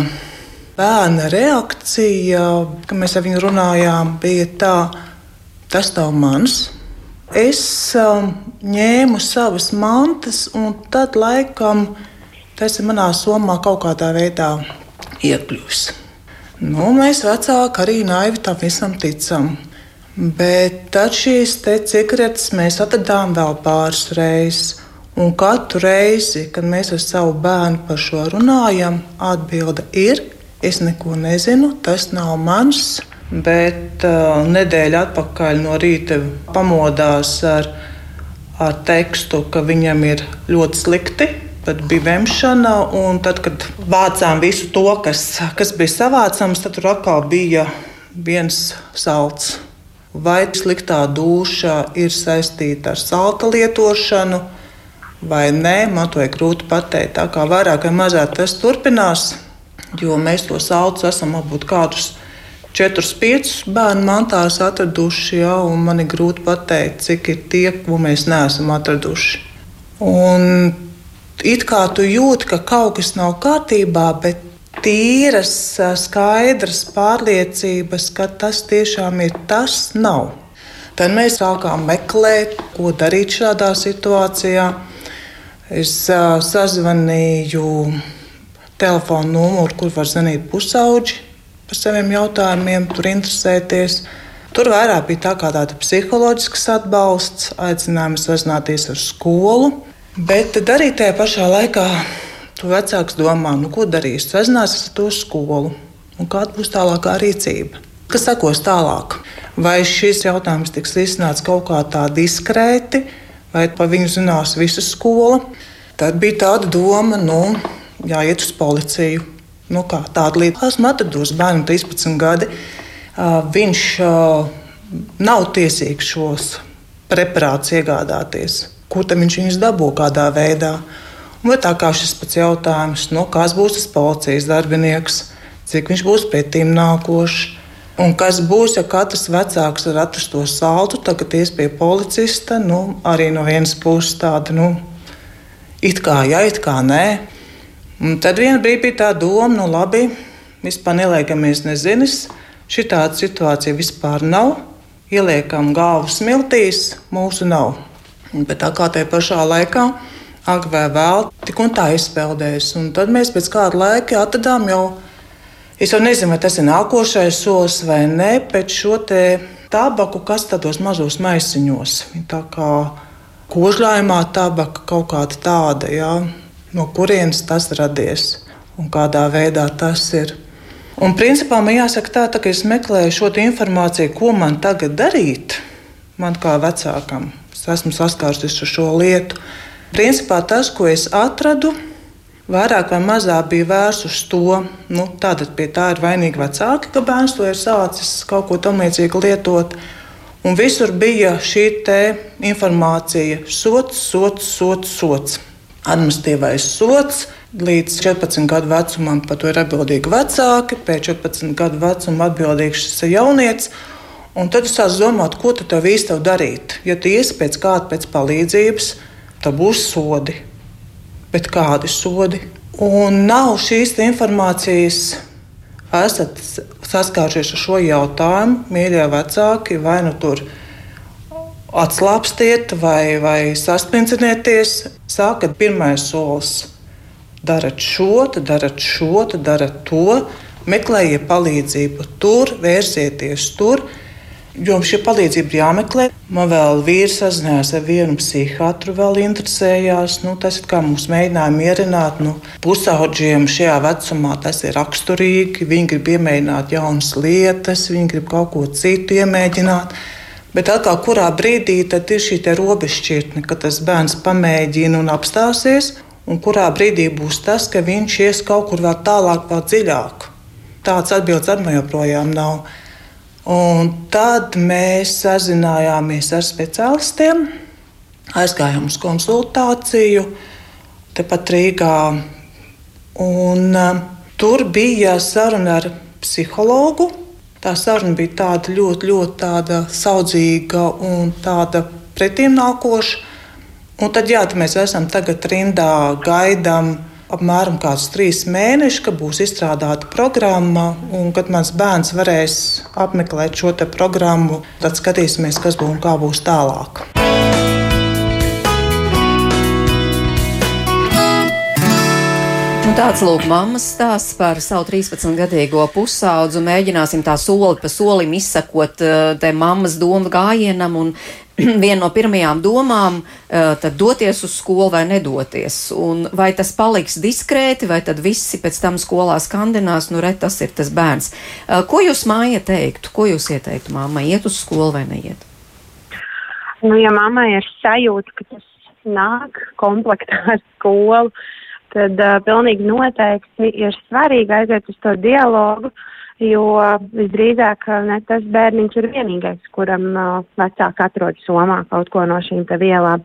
bērna reakcija, kad mēs ar viņu runājām, bija tā, tas nav mans. Es um, ņēmu savas mantas, un tad laikam tas ir manā somā kaut kādā veidā iekļuvis. Nu, mēs vecāki arī naivi tam visam ticam. Bet tad šīs cigaretes mēs atradām vēl pāris reizes. Un katru reizi, kad mēs ar savu bērnu par šo runājam, atbilde ir Es neko nezinu, tas nav mans. Bet uh, nedēļa atpakaļ no rīta pamodās ar, ar tekstu, ka viņam ir ļoti slikti. Tad bija vemšana, un tad, kad vācām visu to, kas, kas bija savācams, tad tur atkal bija viens salds. Vai sliktā duša ir saistīta ar salta lietošanu, vai nē, man to ir grūti pateikt. Tā kā vairāk vai mazāk tas turpinās, jo mēs to saucu esam apbūt kādus. Četrus, piecus bērnu mantās atraduši, ja, man ir grūti pateikt, cik ir tie, ko mēs neesam atraduši. Un it kā tu jūti, ka kaut kas nav kārtībā, bet tīras, skaidras pārliecības, ka tas tiešām ir tas, nav. Tad mēs sākām meklēt, ko darīt šādā situācijā. Es uh, sazvanīju telefonu numuru, kur var zvanīt pusauģi par saviem jautājumiem, tur interesēties. Tur vairāk bija tā kā tāda psiholoģisks atbalsts, aicinājums sazināties ar skolu. Bet arī tajā pašā laikā tu vecāks domā, nu, ko darīs. Sazināsies ar to skolu un kāda būs tālākā rīcība. Kas sekos tālāk? Vai šis jautājums tiks risināts kaut kā tā diskrēti, vai par viņu zinās visa skola? Tad bija tāda doma, nu, jāiet uz policiju. Nu, kā, tāda līnija esmu atradusi bērnu 13 gadi. Viņš nav tiesīgs šos preparātus iegādāties. Kur tad viņš viņus dabū kādā veidā? Un tā kā šis pats jautājums, nu, kas būs tas policijas darbinieks, cik viņš būs pretīm nākošs. Un kas būs, ja katrs vecāks var atrast to saldu, tagad ies pie policista, nu, arī no vienas puses tāda, nu, it kā jā, it kā nē. Un tad vienā brīdī bija tā doma, nu labi, vispār neliekamies nezinis, šī tāda situācija vispār nav, ieliekam galvu smiltīs, mūsu nav. Bet tā kā tajā pašā laikā, agrāk vai vēl, tik un tā izpeldēs. Un tad mēs pēc kāda laika atradām jau Es jau nezinu, vai tas ir nākošais solis vai nē, pēc šo tabaku, kas tādos mazos maisiņos. Tā kā kožļājumā tabaka kaut kāda tāda, jā, no kurienes tas radies un kādā veidā tas ir. Un principā man jāsaka tā, tā ka es meklēju šo informāciju, ko man tagad darīt, man kā vecākam. Es esmu saskārusies ar šo lietu. Principā tas, ko es atradu, ir vairāk vai mazāk bija vērsts uz to, nu, tātad pie tā ir vainīgi vecāki, ka bērns to ir sācis kaut ko tamlīdzīgu lietot. Un visur bija šī informācija, sots, sots, sots, sots. Administratīvais sots līdz 14 gadu vecumam par to ir atbildīgi vecāki, pēc 14 gadu vecuma atbildīgs šis jaunietis. Un tad es sāku domāt, ko tu tev īsti darīt. Ja tu iesi pēc kāda pēc palīdzības, tad būs sodi bet kādi sodi. Un nav šīs informācijas. Esat saskārušies ar šo jautājumu, mīļie vecāki, vai nu tur atslābstiet, vai, vai saspringzinieties. Sākat pirmais solis. Darat šo, tad darat šo, tad darat to. Meklējiet palīdzību tur, vērsieties tur. Jo šī palīdzība ir jāmeklē. Man vēl vīrs sazinājās ar vienu psihiatru, vēl interesējās. Nu, tas ir kā mums mēģināja mierināt. Nu, Pusaudžiem šajā vecumā tas ir raksturīgi. Viņi grib iemēģināt jaunas lietas, viņi grib kaut ko citu iemēģināt. Bet atkal, kurā brīdī ir šī robežšķirtne, kad tas bērns pamēģina un apstāsies, un kurā brīdī būs tas, ka viņš ies kaut kur vēl tālāk, vēl dziļāk. Tāds atbildes arī joprojām nav. Un tad mēs sazinājāmies ar speciālistiem, aizgājām uz konsultāciju, tepat Rīgā. Un, uh, tur bija saruna ar psihologu. Tā saruna bija tāda ļoti, ļoti tāda saudzīga un tāda pretimnākoša. Un tad, jā, tad mēs esam tagad rindā, gaidām apmēram kāds trīs mēneši, kad būs izstrādāta programma, un kad mans bērns varēs apmeklēt šo programmu, tad skatīsimies, kas būs un kā būs tālāk. Nu, tāds lūk, mammas stāsts par savu 13-gadīgo pusaudzu. Mēģināsim tā soli pa solim izsakot eh, te mammas domu gājienam un viena no pirmajām domām uh, tad doties uz skolu vai nedoties. Un vai tas paliks diskrēti, vai tad visi pēc tam skolā skandinās, nu, re, tas ir tas bērns. Uh, ko jūs māja teiktu? Ko jūs ieteiktu mammai? Iet uz skolu vai neiet? Nu, ja mammai ir sajūta, ka tas nāk komplektā ar skolu, tad uh, pilnīgi noteikti ir svarīgi aiziet uz to dialogu. Jo visdrīzāk ne tas bērniņš ir vienīgais, kuram uh, vecāki atrod somā kaut ko no šīm vielām.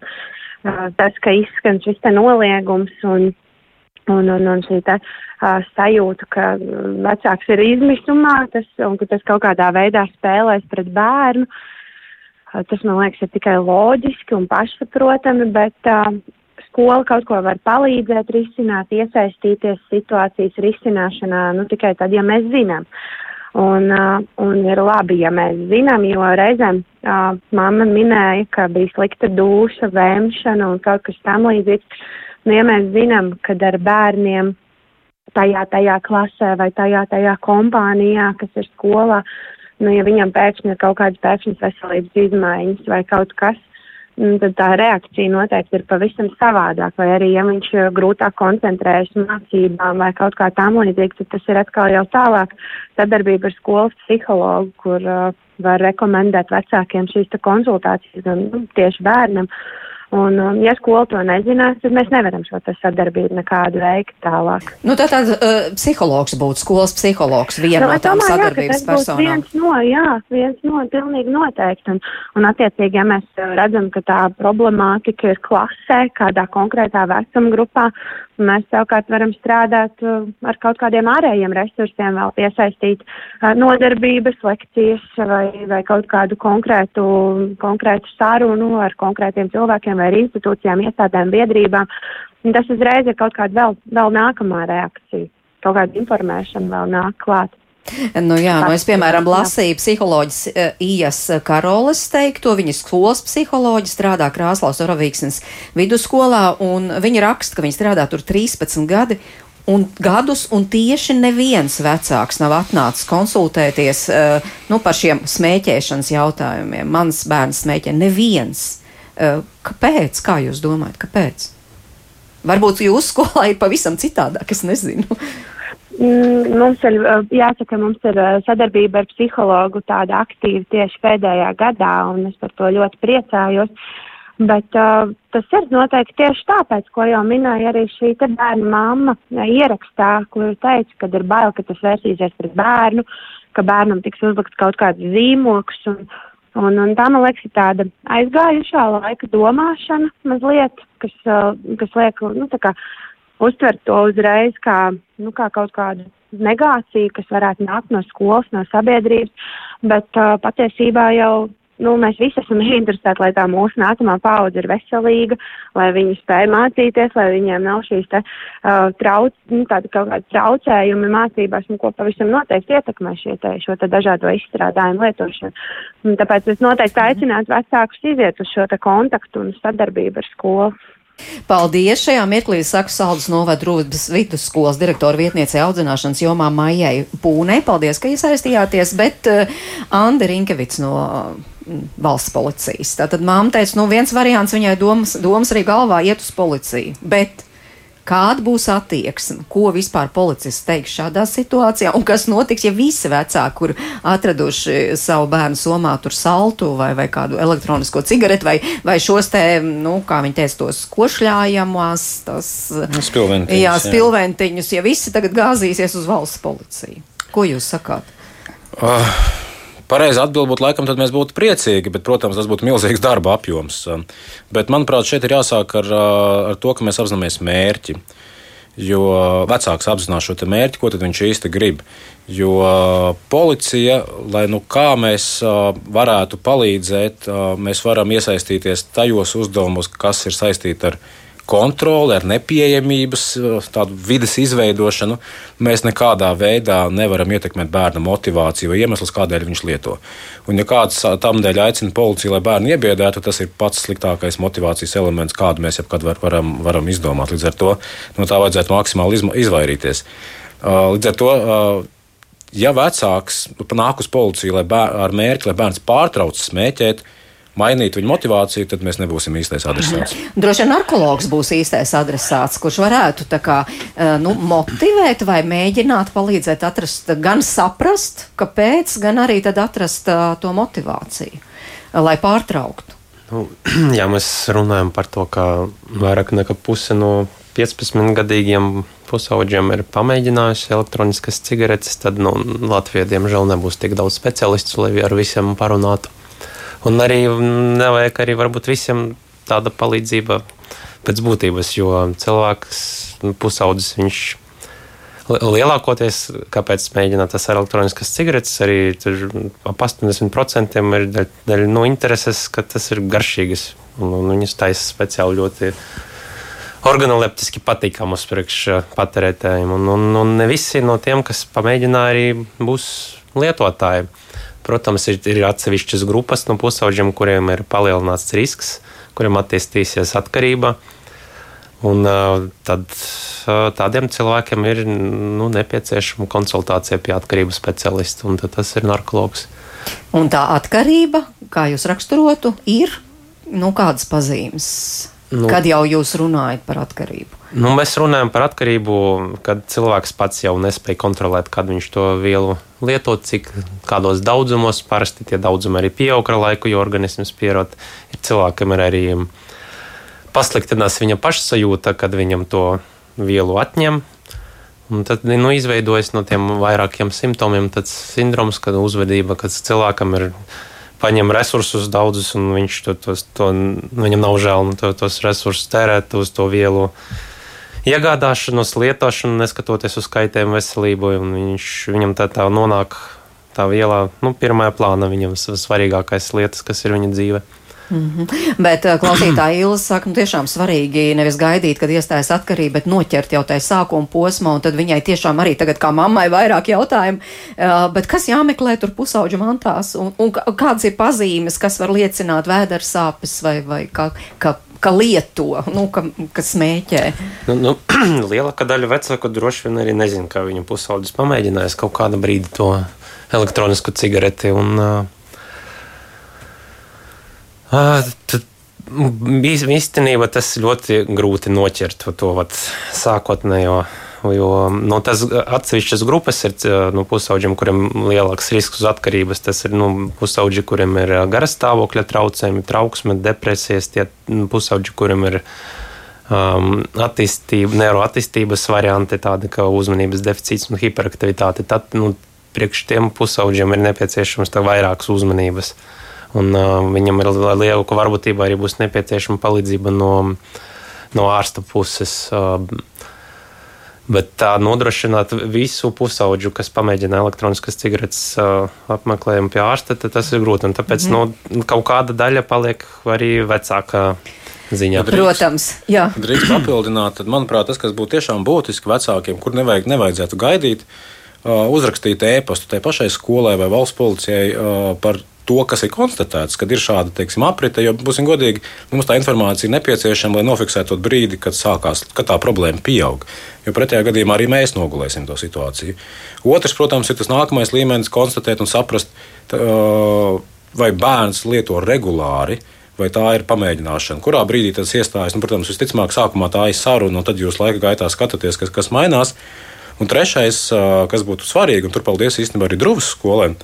Uh, tas, ka izskan šis noliegums un, un, un, un šī te uh, sajūta, ka vecāks ir izmisumā tas, un ka tas kaut kādā veidā spēlēs pret bērnu, uh, tas man liekas ir tikai loģiski un pašsaprotami, bet uh, skola kaut ko var palīdzēt, risināt, iesaistīties situācijas risināšanā, nu tikai tad, ja mēs zinām. Un, uh, un ir labi, ja mēs zinām, jo reizēm uh, mamma minēja, ka bija slikta duša, vēmšana un kaut kas tam līdzīgs. Nu, ja mēs zinām, kad ar bērniem tajā, tajā klasē vai tajā, tajā kompānijā, kas ir skolā, nu, ja viņam pēkšņi ir kaut kādas pēkšņas veselības izmaiņas vai kaut kas, tad tā reakcija noteikti ir pavisam savādāk. Vai arī, ja viņš eh, grūtāk koncentrējas mācībām vai kaut kā tam līdzīga, tad tas ir atkal jau tālāk sadarbība ar skolas psihologu, kur uh, var rekomendēt vecākiem šīs konsultācijas gan nu, tieši bērnam. Uh, Un, um, ja skola to nezinās, tad mēs nevaram šo sadarbību nekādu veikt tālāk. Nu, tā tad uh, psihologs būtu skolas psihologs, viena nu, no tām domāju, sadarbības jā, personām. Viens no, jā, viens no, pilnīgi noteikti. Un, un attiecīgi, ja mēs uh, redzam, ka tā problemātika ir klasē, kādā konkrētā vecuma grupā, Mēs savukārt varam strādāt uh, ar kaut kādiem ārējiem resursiem, vēl piesaistīt uh, nodarbības, lekcijas vai, vai kaut kādu konkrētu, konkrētu sarunu ar konkrētiem cilvēkiem vai institūcijām, iestādēm, biedrībām. Un tas uzreiz ir kaut kāda vēl, vēl nākamā reakcija, kaut kāda informēšana vēl nāk klāt. Nu, jā, nu es, piemēram, lasīju psiholoģis uh, Ijas Karoles teikto, viņa skolas psiholoģi strādā Krāslaus Oravīksnes vidusskolā, un viņa raksta, ka viņa strādā tur 13 gadi, un gadus, un tieši neviens vecāks nav atnācis konsultēties uh, nu, par šiem smēķēšanas jautājumiem. Mans bērns smēķē neviens. Uh, kāpēc? Kā jūs domājat, kāpēc? Varbūt jūsu skolā ir pavisam citādāk, es nezinu. Mm, mums ir, jāsaka, mums ir sadarbība ar psihologu tāda aktīva tieši pēdējā gadā, un es par to ļoti priecājos. Bet uh, tas ir noteikti tieši tāpēc, ko jau minēja arī šī bērna mamma ierakstā, kur teica, ka ir bail, ka tas vērsīsies pret bērnu, ka bērnam tiks uzlikts kaut kāds zīmoks. Un, un, un tā, man liekas, ir tāda aizgājušā laika domāšana mazliet, kas, uh, kas liek, nu, tā kā uztvert to uzreiz kā, nu, kā kaut kādu negāciju, kas varētu nākt no skolas, no sabiedrības, bet uh, patiesībā jau nu, mēs visi esam interesēti, lai tā mūsu nākamā paudze ir veselīga, lai viņi spēj mācīties, lai viņiem nav šīs te, uh, trauc, nu, tādi kaut kādi traucējumi mācībās, nu, ko pavisam noteikti ietekmē šie te, šo te dažādo izstrādājumu lietošanu. Un tāpēc es noteikti aicinātu vecākus iziet uz šo te kontaktu un sadarbību ar skolu. Paldies! Šajā mirklī saku Saldus novada Rūdas vidusskolas direktora vietniecei audzināšanas jomā Maijai Pūnei. Paldies, ka iesaistījāties, bet uh, Andi Rinkevits no uh, valsts policijas. Tātad māma teica, nu viens variants viņai domas, domas arī galvā iet uz policiju, bet Kāda būs attieksme, ko vispār policists teiks šādā situācijā, un kas notiks, ja visi vecāki, kur atraduši savu bērnu somā, tur saltu vai, vai kādu elektronisko cigareti, vai, vai šos te, nu, kā viņi teica, tos košļājamās, tas nu, spilventiņus, jā, spilventiņus, ja visi tagad gāzīsies uz valsts policiju. Ko jūs sakāt? Uh. Pareizi atbild būtu, laikam, tad mēs būtu priecīgi, bet, protams, tas būtu milzīgs darba apjoms. Bet, manuprāt, šeit ir jāsāk ar, ar to, ka mēs apzināmies mērķi. Jo vecāks apzinās šo mērķi, ko viņš īsti grib. Jo policija, lai nu kā mēs varētu palīdzēt, mēs varam iesaistīties tajos uzdevumos, kas ir saistīti ar kontroli, ar nepieejamības, tādu vidas izveidošanu, mēs nekādā veidā nevaram ietekmēt bērna motivāciju vai iemeslus, kādēļ viņš lieto. Un, ja kāds tam dēļ aicina policiju, lai bērnu iebiedētu, tas ir pats sliktākais motivācijas elements, kādu mēs jebkad var, varam, varam izdomāt. Līdz ar to no tā vajadzētu maksimāli izvairīties. Līdz ar to ja vecāks nāk uz policiju bēr, ar mērķi, lai bērns pārtrauc smēķēt, mainīt viņa motivāciju, tad mēs nebūsim īstais adresāts. Droši vien narkologs būs īstais adresāts, kurš varētu kā, eh, nu, motivēt vai mēģināt palīdzēt atrast, gan saprast, kāpēc, gan arī atrast uh, to motivāciju, lai pārtrauktu. Nu, jā, mēs runājam par to, ka vairāk nekā puse no 15-gadīgiem pusauģiem ir pamēģinājuši elektroniskas cigaretes, tad nu, Latvijā diemžēl nebūs tik daudz speciālistu, lai ar visiem parunātu. Un arī nevajag arī varbūt visiem tāda palīdzība pēc būtības, jo cilvēks nu, pusaudzis viņš lielākoties, kāpēc mēģināt tas ar elektroniskas cigaretes, arī ap 80% ir daļa, daļa no intereses, ka tas ir garšīgas. Un, un viņas taisa speciāli ļoti organoleptiski patīkamus priekš patērētājiem. Un, un, un ne visi no tiem, kas pamēģināja, arī būs lietotāji. Protams, ir, ir atsevišķas grupas no pusauģiem, kuriem ir palielināts risks, kuriem attīstīsies atkarība. Un, tad tādiem cilvēkiem ir nu, nepieciešama konsultācija pie atkarības specialista, un tas ir narkologs. Un tā atkarība, kā jūs raksturotu, ir nu, kādas pazīmes? Nu, kad jau jūs runājat par atkarību? Nu, mēs runājam par atkarību, kad cilvēks pats jau nespēja kontrolēt, kad viņš to vielu lieto, cik kādos daudzumos. Parasti tie daudzumi arī pieaug ar laiku, jo organisms pierod. Ir cilvēkam ir arī pasliktinās viņa pašsajūta, kad viņam to vielu atņem. Un tad nu, izveidojas no tiem vairākiem simptomiem tāds sindroms, kad uzvedība, kad cilvēkam ir paņem resursus daudzus, un viņš to, to, to viņam nav žēl nu, to, tos resursus tērēt uz to vielu iegādāšanos, lietošanu, neskatoties uz kaitējumu veselībai. Viņš, viņam tā, tā nonāk tā vielā, nu, pirmā plāna, viņam svarīgākais lietas, kas ir viņa dzīve. Mm -hmm. Bet uh, klausītāja Ilza saka, nu tiešām svarīgi nevis gaidīt, kad iestājas atkarība, bet noķert jau tajā sākuma posmā, un tad viņai tiešām arī tagad kā mammai vairāk jautājumu, uh, bet kas jāmeklē tur pusauģu mantās, un, un kādas ir pazīmes, kas var liecināt vēdera sāpes vai, vai kā, kā ka lieto, nu, ka, ka smēķē. Nu, nu, lielākā daļa vecāku droši vien arī nezina, kā viņa pusaudzis pamēģinājis kaut kādu brīdi to elektronisku cigareti. Un, uh, Tad īstenībā tas ļoti grūti noķert to vat, sākotnējo. Jo nu, tas atsevišķas grupas ir nu, pusauģiem, kuriem lielāks risks uz atkarības. Tas ir nu, pusauģi, kuriem ir garas stāvokļa traucējumi, trauksme, depresijas, tie pusauģi, kuriem ir um, attīstība, neuroattīstības varianti, tādi kā uzmanības deficīts un hiperaktivitāte. Tad nu, priekš tiem pusauģiem ir nepieciešams vairākas uzmanības. Uh, Un, uh, viņam ir liela varbūtība arī būs nepieciešama palīdzība no, no ārsta puses. Uh, Bet tā nodrošināt visu pusauģu, kas pamēģina elektroniskas cigaretes uh, apmeklējumu pie ārsta, tas ir grūti. Tāpēc mm. no, kaut kāda daļa paliek arī vecākā ziņā. Drīkst, Protams, jā. Drīkst papildināt, tad, manuprāt, tas, kas būtu tiešām būtiski vecākiem, kur nevajag, nevajadzētu gaidīt, uh, uzrakstīt ēpastu tai pašai skolai vai valsts policijai uh, par to, kas ir konstatēts, kad ir šāda teiksim, aprite. Jo, būsim godīgi, mums tā informācija ir nepieciešama, lai nofiksētu to brīdi, kad sākās, kad tā problēma pieaug. Jo pretējā gadījumā arī mēs nogulēsim to situāciju. Otrs, protams, ir tas nākamais līmenis, konstatēt un saprast, tā, vai bērns lieto regulāri. Vai tā ir pamēģināšana? Kurā brīdī tas iestājas? Nu, protams, visticamāk, sākumā tā ir saruna, un tad jūs laika gaitā skatāties, kas, kas mainās. Un trešais, kas būtu svarīgi, un tur paldies īstenībā arī Drūvas skolēm,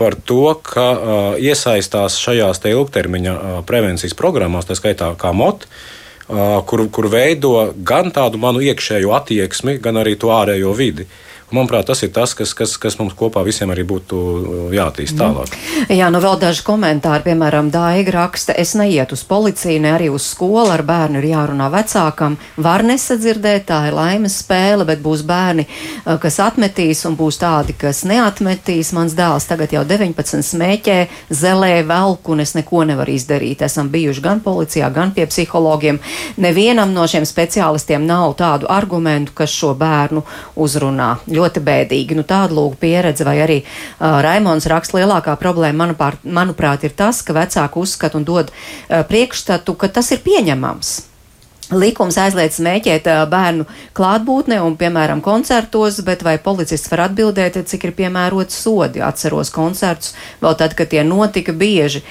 par to, ka uh, iesaistās šajās ilgtermiņa uh, prevencijas programmās, tā skaitā kā MOT, uh, kur, kur veido gan tādu manu iekšējo attieksmi, gan arī to ārējo vidi. Uh, Manuprāt, tas ir tas, kas, kas, kas mums kopā visiem arī būtu uh, jātīst tālāk. Jā, nu vēl daži komentāri, piemēram, Daiga raksta, es neietu uz policiju, ne arī uz skolu, ar bērnu ir jārunā vecākam, var nesadzirdēt, tā ir laimes spēle, bet būs bērni, uh, kas atmetīs un būs tādi, kas neatmetīs. Mans dēls tagad jau 19 smēķē, zelē velku un es neko nevaru izdarīt. Esam bijuši gan policijā, gan pie psihologiem. Nevienam no šiem speciālistiem nav tādu argumentu, kas šo bērnu uzrunā ļoti bēdīgi. Nu, tāda lūga pieredze, vai arī uh, Raimons raksta, lielākā problēma, manuprāt, manuprāt, ir tas, ka vecāki uzskata un dod uh, priekšstatu, ka tas ir pieņemams. Likums aizliedz smēķēt bērnu klātbūtnē un, piemēram, koncertos, bet vai policists var atbildēt, cik ir piemērots sodi? Atceros koncertus vēl tad, kad tie notika bieži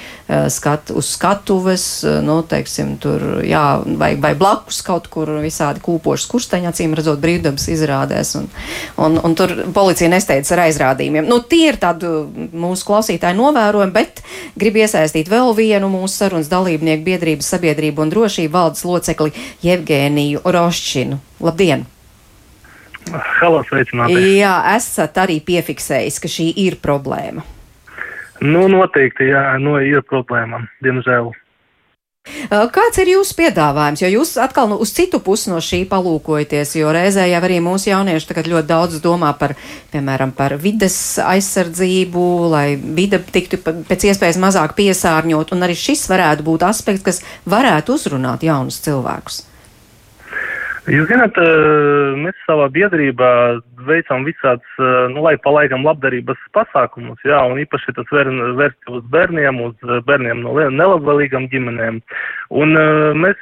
skat, uz skatuves, nu, teiksim, tur, jā, vai, vai blakus kaut kur visādi kūpošas kursteņi, acīm redzot, brīvdabas izrādēs, un, un, un tur policija nesteidz ar aizrādījumiem. Nu, tie ir tādi mūsu klausītāji novērojumi, bet grib iesaistīt vēl vienu mūsu sarunas dalībnieku biedrības sabiedrību un drošību valdes locekli Jevgēniju Rošķinu. Labdien! Halo, sveicināti! Jā, esat arī piefiksējis, ka šī ir problēma. Nu, noteikti, jā, nu, ir problēma, diemžēl. Kāds ir jūsu piedāvājums? Jo jūs atkal nu, uz citu pusi no šī palūkojaties, jo reizē jau arī mūsu jaunieši tagad ļoti daudz domā par, piemēram, par vides aizsardzību, lai vide tiktu pēc iespējas mazāk piesārņot, un arī šis varētu būt aspekts, kas varētu uzrunāt jaunus cilvēkus. Jūs zināt, eh, mēs savā biedrībā veicam visāds, eh, nu, lai palaikam labdarības pasākumus, jā, un īpaši tas vērst uz bērniem, uz bērniem no nelabvēlīgām ģimenēm. Un mēs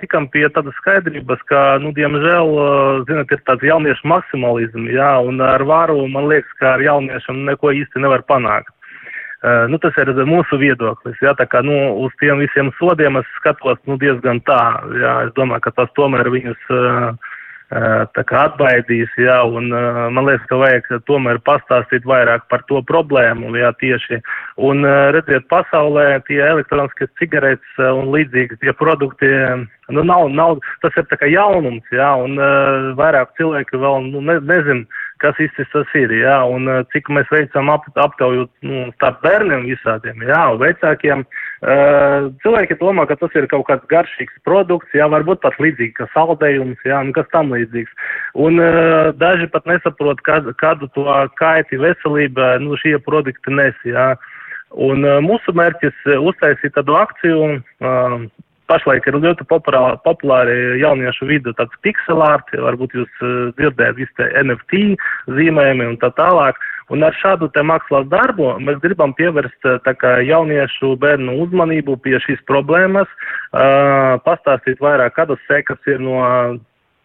tikam pie tādas skaidrības, ka, nu, diemžēl, zināt, ir tāds jauniešu maksimalisms, jā, un ar varu man liekas, ka ar jauniešiem neko īsti nevar panākt. Nu, tas ir mūsu viedoklis. Jā, tā kā nu, uz tiem visiem sodiem es skatos nu, diezgan tā. Jā, es domāju, ka tas tomēr viņus atbaidīs. Jā, un, man liekas, ka vajag tomēr pastāstīt vairāk par to problēmu. Jā, tieši. Un redziet, pasaulē tie elektroniskie cigaretes un līdzīgi tie produkti. Nu, nav, nav, tas ir tā kā jaunums, jā, un uh, vairāk cilvēki vēl nu, ne, nezin, kas īsti tas ir, jā, un uh, cik mēs veicam ap, aptauju nu, starp bērniem visādiem, jā, un vecākiem. Uh, cilvēki domā, ka tas ir kaut kāds garšīgs produkts, jā, varbūt pat līdzīgi kā saldējums, jā, un kas tam līdzīgs. Un uh, daži pat nesaprot, kad, kādu to kaiti veselībai, nu, šie produkti nes, jā. Un uh, mūsu mērķis uztaisīt tādu akciju, uh, pašlaik ir ļoti populāri, populāri jauniešu vidu tāds pixelārti, varbūt jūs uh, dzirdējat visi te NFT zīmējumi un tā tālāk. Un ar šādu te mākslas darbu mēs gribam pievērst tā kā jauniešu bērnu uzmanību pie šīs problēmas, uh, pastāstīt vairāk, kādas sekas ir no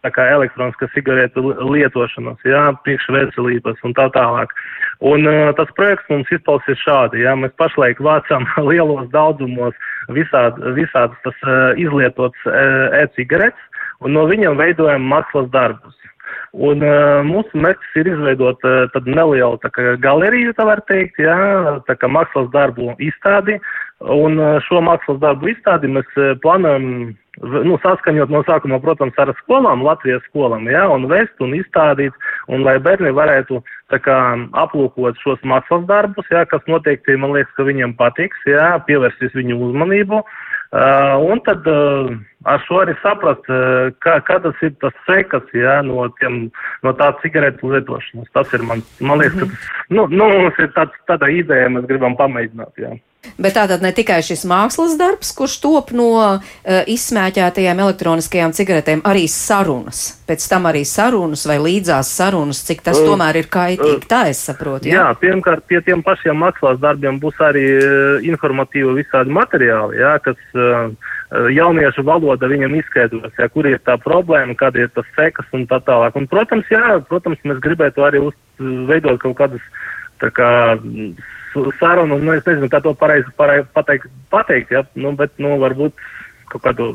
tā kā elektroniskas cigaretu lietošanas, jā, priekšveselības un tā tālāk. Un uh, tas projekts mums izpausies šādi, jā, mēs pašlaik vācam lielos daudzumos visād, visādas tas uh, izlietots uh, e-cigaretes un no viņiem veidojam mākslas darbus. Un uh, mūsu mērķis ir izveidot uh, tādu nelielu tā kā galeriju, tā var teikt, jā, tā kā mākslas darbu izstādi. Un uh, šo mākslas darbu izstādi mēs uh, plānojam nu, saskaņot no sākuma, protams, ar skolām, Latvijas skolām, jā, un vest un izstādīt, un lai bērni varētu kā aplūkot šos mākslas darbus, jā, kas noteikti, man liekas, ka viņiem patiks, jā, pievērsīs viņu uzmanību, uh, un tad uh, ar šo arī saprast, uh, kā, kādas ir tas sekas, jā, no tiem, no tā cigaretu lietošanas. Tas ir man, man liekas, ka tas, nu, nu, mums ir tāds, tāda ideja, mēs gribam pamēģināt, jā. Bet tātad ne tikai šis mākslas darbs, kurš top no uh, izsmēķētajām elektroniskajām cigaretēm, arī sarunas. Pēc tam arī sarunas vai līdzās sarunas, cik tas uh, tomēr ir kaitīgi. Uh, tā es saprotu. Jā, jā pirmkārt, pie tiem pašiem mākslas darbiem būs arī uh, informatīvi visādi materiāli, jā, kas uh, jauniešu valoda viņam izskaidros, jā, kur ir tā problēma, kāda ir tas sekas un tā tālāk. Un, protams, jā, protams, mēs gribētu arī uz, veidot kaut kādas tā kā sarunu, nu, es nezinu, kā to pareizi pareiz, pateikt, pateikt ja? nu, bet, nu, varbūt kaut kādu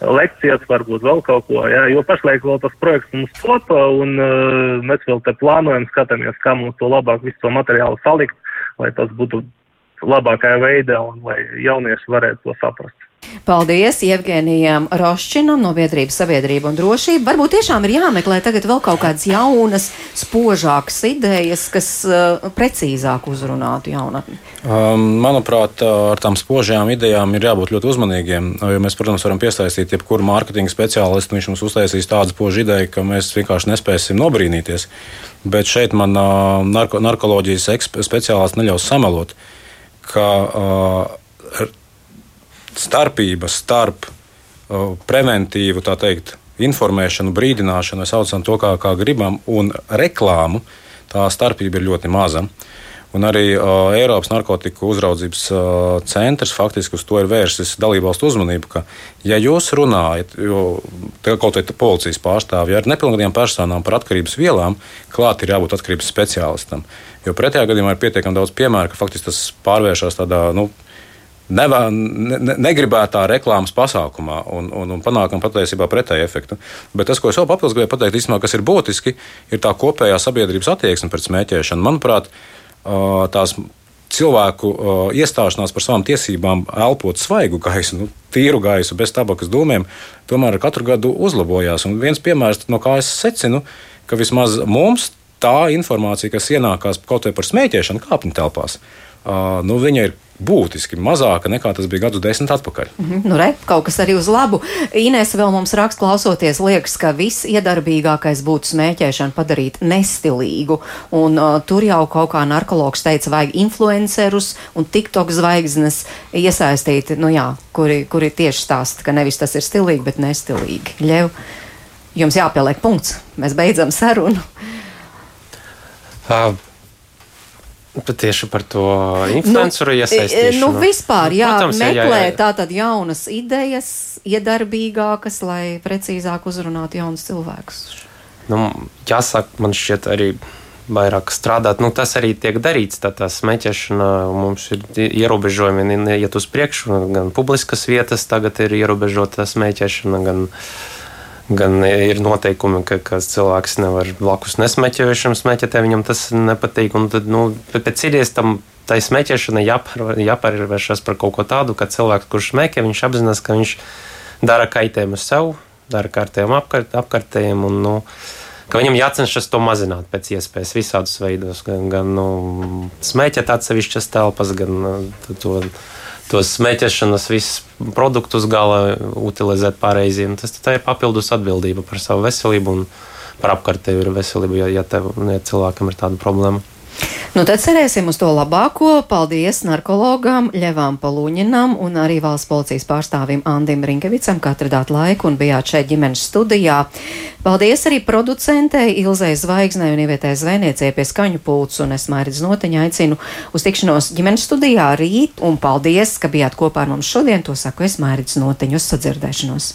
lekcijas, varbūt vēl kaut ko, ja? jo pašlaik vēl tas projekts mums top, un uh, mēs vēl te plānojam, skatāmies, kā mums to labāk visu to materiālu salikt, lai tas būtu labākajā veidā un lai jaunieši varētu to saprast. Paldies Jevgenijam Roščinam no Biedrības sabiedrība un drošība. Varbūt tiešām ir jāmeklē tagad vēl kaut kādas jaunas, spožākas idejas, kas uh, precīzāk uzrunātu jaunatni. Um, manuprāt, ar tām spožajām idejām ir jābūt ļoti uzmanīgiem. Jo mēs, protams, varam piesaistīt jebkuru mārketinga speciālistu. Viņš mums uztaisīs tādu spožu ideju, ka mēs vienkārši nespēsim nobrīnīties. Bet šeit man uh, narko, narkoloģijas speciālists neļaus samelot, ka uh, starpība starp preventīvu, tā teikt, informēšanu, brīdināšanu, mēs saucam to kā, kā gribam, un reklāmu, tā starpība ir ļoti maza. Un arī uh, Eiropas narkotiku uzraudzības uh, centrs faktiski uz to ir vērsis dalībvalstu uzmanību, ka, ja jūs runājat, jo kaut kādā policijas pārstāvja ar nepilngadīgām personām par atkarības vielām, klāt ir jābūt atkarības speciālistam. Jo pretējā gadījumā ir pietiekami daudz piemēru, ka faktiski tas pārvēršas tādā, nu, nevā, ne, negribētā reklāmas pasākumā un, un, un panākam patiesībā pretēju efektu. Bet tas, ko es vēl papildus gribēju pateikt, īstenībā, kas ir būtiski, ir tā kopējā sabiedrības attieksme pret smēķēšanu. Manuprāt, tās cilvēku iestāšanās par savām tiesībām elpot svaigu gaisu, nu, tīru gaisu, bez tabakas dūmiem, tomēr ar katru gadu uzlabojās. Un viens piemērs, no kā es secinu, ka vismaz mums tā informācija, kas ienākās kaut vai par smēķēšanu kāpņu telpās, nu, viņa ir būtiski mazāka nekā tas bija gadus desmit atpakaļ. Mm -hmm. Nu, re, kaut kas arī uz labu. Inês vēl mums raksta, klausoties, liekas, ka viss iedarbīgākais būtu smēķēšanu padarīt nestilīgu. Un uh, tur jau kaut kā narkologs teica, vajag influencerus un tiktok zvaigznes iesaistīt, nu jā, kuri, kuri tieši stāsta, ka nevis tas ir stilīgi, bet nestilīgi. Ļev. jums jāpieliek punkts. Mēs beidzam sarunu. Uh, Tieši par to influenceru nu, iesaistīšanu. Nu, vispār, jā, Protams, meklē jā, jā, jā. tātad jaunas idejas, iedarbīgākas, lai precīzāk uzrunātu jaunus cilvēkus. Nu, jāsaka, man šķiet arī vairāk strādāt. Nu, tas arī tiek darīts. Tā, tā smēķēšana mums ir ierobežojumi, iet uz priekšu, gan publiskas vietas tagad ir ierobežota smēķēšana, gan gan ir noteikumi, ka, ka cilvēks nevar blakus nesmeķējušam smēķēt, viņam tas nepatīk. Un tad, nu, pēc idejas tam tai smēķēšanai jāpārvēršas par kaut ko tādu, ka cilvēks, kurš smēķē, viņš apzinās, ka viņš dara kaitējumu sev, dara kārtējumu apkārt, apkārtējiem. Un, nu, ka viņam jācenšas to mazināt pēc iespējas visādus veidos, gan, gan nu, smēķēt atsevišķas telpas, gan nu, to tos smēķēšanas visus produktus gala utilizēt pareizi. Tas ir papildus atbildība par savu veselību un par apkārtēju veselību, ja, ja, tev, ja cilvēkam ir tāda problēma. Nu, tad cerēsim uz to labāko. Paldies narkologam Ļevam Palūņinam un arī valsts policijas pārstāvim Andim Rinkevicam, ka atradāt laiku un bijāt šeit ģimenes studijā. Paldies arī producentei Ilzai Zvaigznei un ievietē zvejniecei pie skaņu pults un es Mairidz Noteņa aicinu uz tikšanos ģimenes studijā rīt un paldies, ka bijāt kopā ar mums šodien. To saku es Mairidz Noteņu uz sadzirdēšanos.